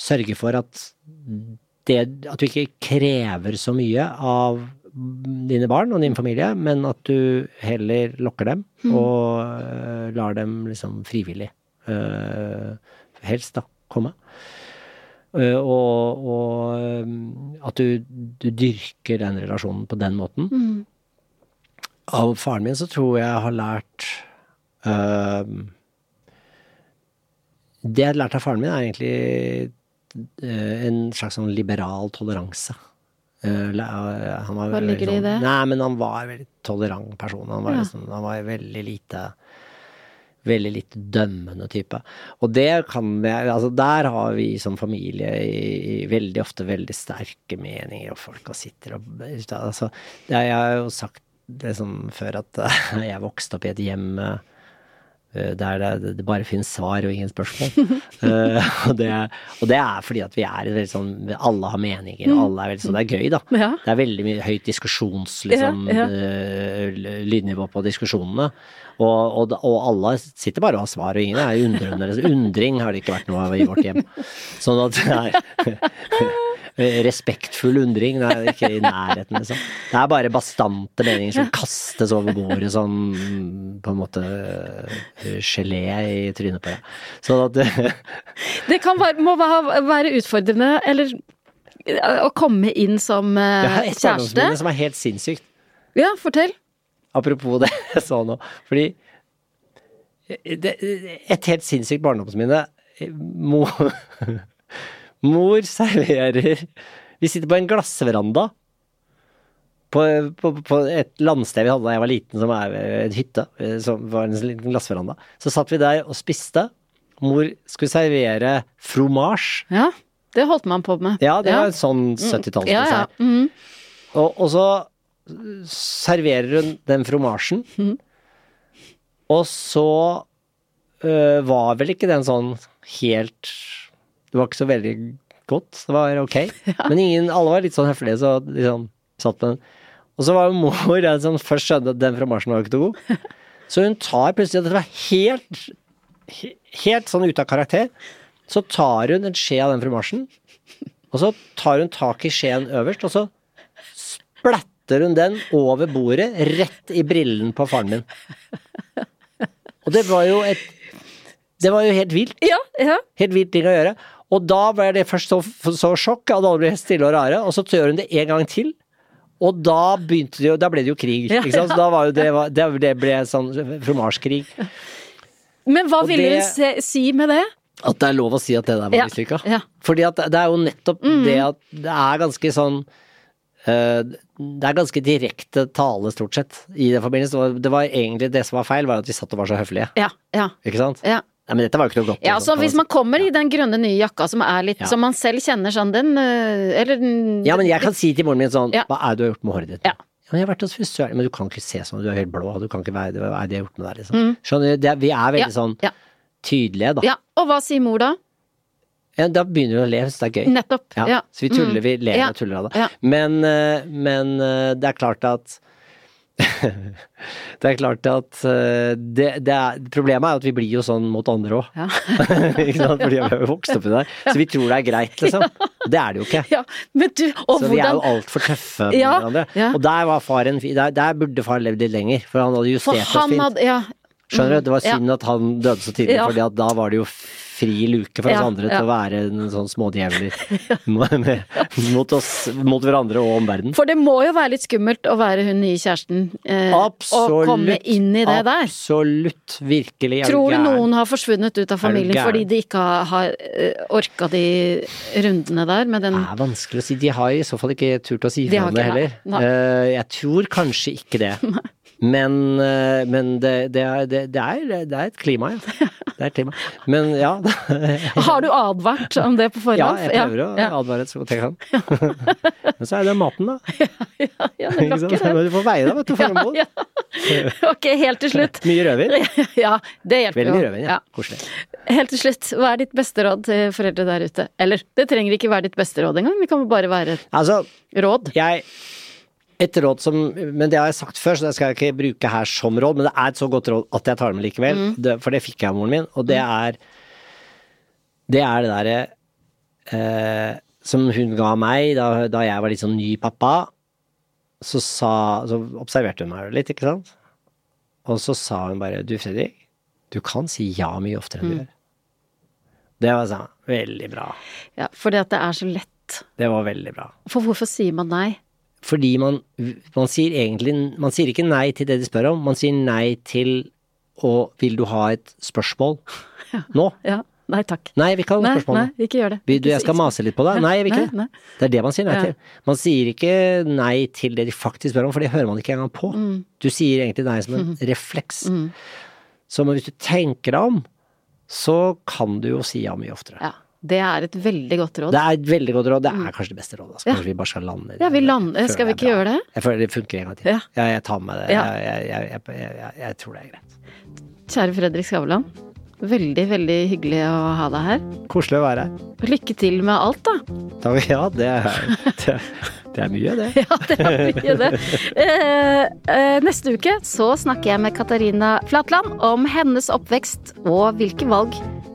sørge for at det, at du ikke krever så mye av dine barn og din familie, men at du heller lokker dem og uh, lar dem liksom frivillig. uh, helst, da. komme. Uh, og, og at du, du dyrker den relasjonen på den måten. Mm. Av faren min så tror jeg har lært Det jeg har lært av faren min, er egentlig en slags sånn liberal toleranse. Eh, eh, han var Hva ligger det i sånn- det? Nei, men han var en veldig tolerant person. Han var, Ja. liksom, han var veldig lite Veldig lite dømmende type. Og det kan jeg Altså, der har vi som familie i, i veldig ofte veldig sterke meninger, og folk sitter og altså, Jeg har jo sagt det sånn før at eh, jeg vokste opp i et hjem eh, der det, det bare finnes svar og ingen spørsmål. uh, og, det, og det er fordi at vi er veldig sånn Alle har meninger, og alle er veldig sånn Det er gøy, da. Ja. Det er veldig mye høyt diskusjons, liksom, Ja, ja. eh, lydnivå på diskusjonene. Og, og, og alle sitter bare og har svar, og ingen er undrende. Undring har det ikke vært noe av i vårt hjem. Sånn at det er respektfull undring, det er ikke i nærheten, liksom. Det er bare bastante meninger som kastes over bordet som på en måte eh, gelé i trynet på deg. Sånn at Det kan være, må være, utfordrende, eller eh, å komme inn som kjæreste. Jeg har et barndomsminne som er helt sinnssykt. Ja, fortell. Apropos det jeg sa nå. Fordi det, Et helt sinnssykt barndomsminne. Mor, mor serverer Vi sitter på en glassveranda på, på, på et landsted vi hadde da jeg var liten, som er en hytte. Som var en liten glassveranda. Så satt vi der og spiste. Mor skulle servere fromasj. Ja, det holdt man på med. Ja, det var en sånn 70-tallsdessert. Ja, ja. Mm. Og, og så serverer hun den fromasjen. Og så øh, var vel ikke den sånn helt Det var ikke så veldig godt. Det var ok. Men ingen, alle var litt sånn høflige, så liksom satt med den. Og så var jo mor den som først skjønte at den fra Marsen var ikke god. Så hun tar plutselig Dette var helt Helt sånn ute av karakter. Så tar hun en skje av den fra Marsen, og så tar hun tak i skjeen øverst, og så splatter hun den over bordet, rett i brillen på faren min. Og det var jo et Det var jo helt vilt. ja, ja. Helt vilt ting å gjøre. Og da ble det først så, så sjokk, og alle ble stille og rare, og så gjør hun det en gang til. Og da begynte det jo Da ble det jo krig. Ikke sant? Så da var jo det, det, det ble sånn fromasjkrig. Men hva Og ville det- hun se, si med det? At det er lov å si at det der var Ja, mislykka. ja. Fordi at det er jo nettopp det at det er ganske sånn eh, Det er ganske direkte tale, stort sett, i den forbindelse. Det var, egentlig det som var feil, var at vi satt og var så høflige. Ja, ja, Ikke sant? Nei, men dette var jo ikke noe godt. Ja, altså så hvis man kommer i den grønne nye jakka som er litt Ja. Som man selv kjenner sånn, den øh, Eller den Ja, men jeg kan si til moren min sånn Ja. Hva er det du har gjort med håret ditt? Ja. men jeg har vært hos frisøren. Men du kan ikke se sånn, du er helt blå, du kan ikke være Hva er det jeg har gjort med deg, liksom? Skjønner du? Vi er veldig Mm. Sånn ja. tydelige, da. Ja, og hva sier mor da? Ja, da begynner hun å le, hvis det er gøy. Nettopp. Ja. Så vi tuller, vi ler og tuller av det. Men, eh, men eh, det er klart at Det er klart at eh, det, det er, Problemet er at vi blir jo sånn mot andre òg. Ja. Fordi vi har jo vokst opp i det der. Så vi tror det er greit, liksom. Det er det jo ikke. ja, men du, Så vi er jo altfor tøffe med Ja, hverandre. ja. Og der var faren der, der burde far levd litt lenger, for han hadde justert oss fint. hadde Ja. Skjønner du? Det var Ja. synd at han døde så tidlig, Ja. at da var det jo fri luke for oss Ja, andre ja. til å være en sånn smådjevler mot oss, mot hverandre og omverdenen. For det må jo være litt skummelt å være hun nye kjæresten eh, Absolutt. og komme inn i det der. Absolutt. Virkelig. Tror du noen har forsvunnet ut av familien fordi de ikke har uh, orka de rundene der med den Det er vanskelig å si. De har i så fall ikke turt å si fra om det heller. Nei. Eh, jeg tror kanskje ikke det. Men, eh, men det, det, er, det, er, det er et klima, ja. Det er et klima. Men ja. Har du advart om det på forhånd? Ja, jeg prøver å ja. advare så godt jeg kan. Men så er det maten, da. Ja, ja, det lokker det. Du får veie deg, vet du, for en. Ja. Ok, helt til slutt. Mye rødvin. Ja, det hjelper Veldig jo. Veldig rødvin, ja. Koselig. Helt til slutt, hva er ditt beste råd til foreldre der ute? Eller, det trenger ikke være ditt beste råd engang, det kan bare være et Altså, råd. jeg Et råd som Men det har jeg sagt før, så det skal jeg ikke bruke her som råd, men det er et så godt råd at jeg tar det med likevel. Det, for det fikk jeg av moren min, og det er Det er det derre eh, som hun ga meg da, da jeg var litt sånn ny pappa. Så sa Så observerte hun meg litt, ikke sant? Og så sa hun bare Du, Fredrik, du kan si ja mye oftere enn du gjør. Det var sånn, veldig bra. Ja, fordi at det er så lett. Det var veldig bra. For hvorfor sier man nei? Fordi man, man sier egentlig Man sier ikke nei til det de spør om, man sier nei til å Vil du ha et spørsmål nå? Ja. Nei takk. Nei, vi kan ha Nei, spørsmål nei, ikke gjør det. Vil du jeg skal mase litt på deg? Nei, jeg vil ikke det. Det er det man sier nei Ja. til. Man sier ikke nei til det de faktisk spør om, for det hører man ikke engang på. Mm. Du sier egentlig nei som en refleks. Så men hvis du tenker deg om, så kan du jo si ja mye oftere. Ja. Det er et veldig godt råd. Det er et veldig godt råd. Det er kanskje det beste rådet. Altså. Ja. Vi bare skal lande i Ja, vi lander- skal vi ikke gjøre det? Jeg føler det funker en gang til. Ja. Ja, jeg tar med det. Ja. Jeg, jeg, jeg, jeg, jeg, jeg, jeg tror det er greit. Kjære Fredrik Skavlan. Veldig, veldig hyggelig å ha deg her. Koselig å være her. Lykke til med alt, da. Da- Ja, det er, det, det er mye, det. Ja, det er mye det. Eh, eh, neste uke så snakker jeg med Katarina Flatland om hennes oppvekst og hvilke valg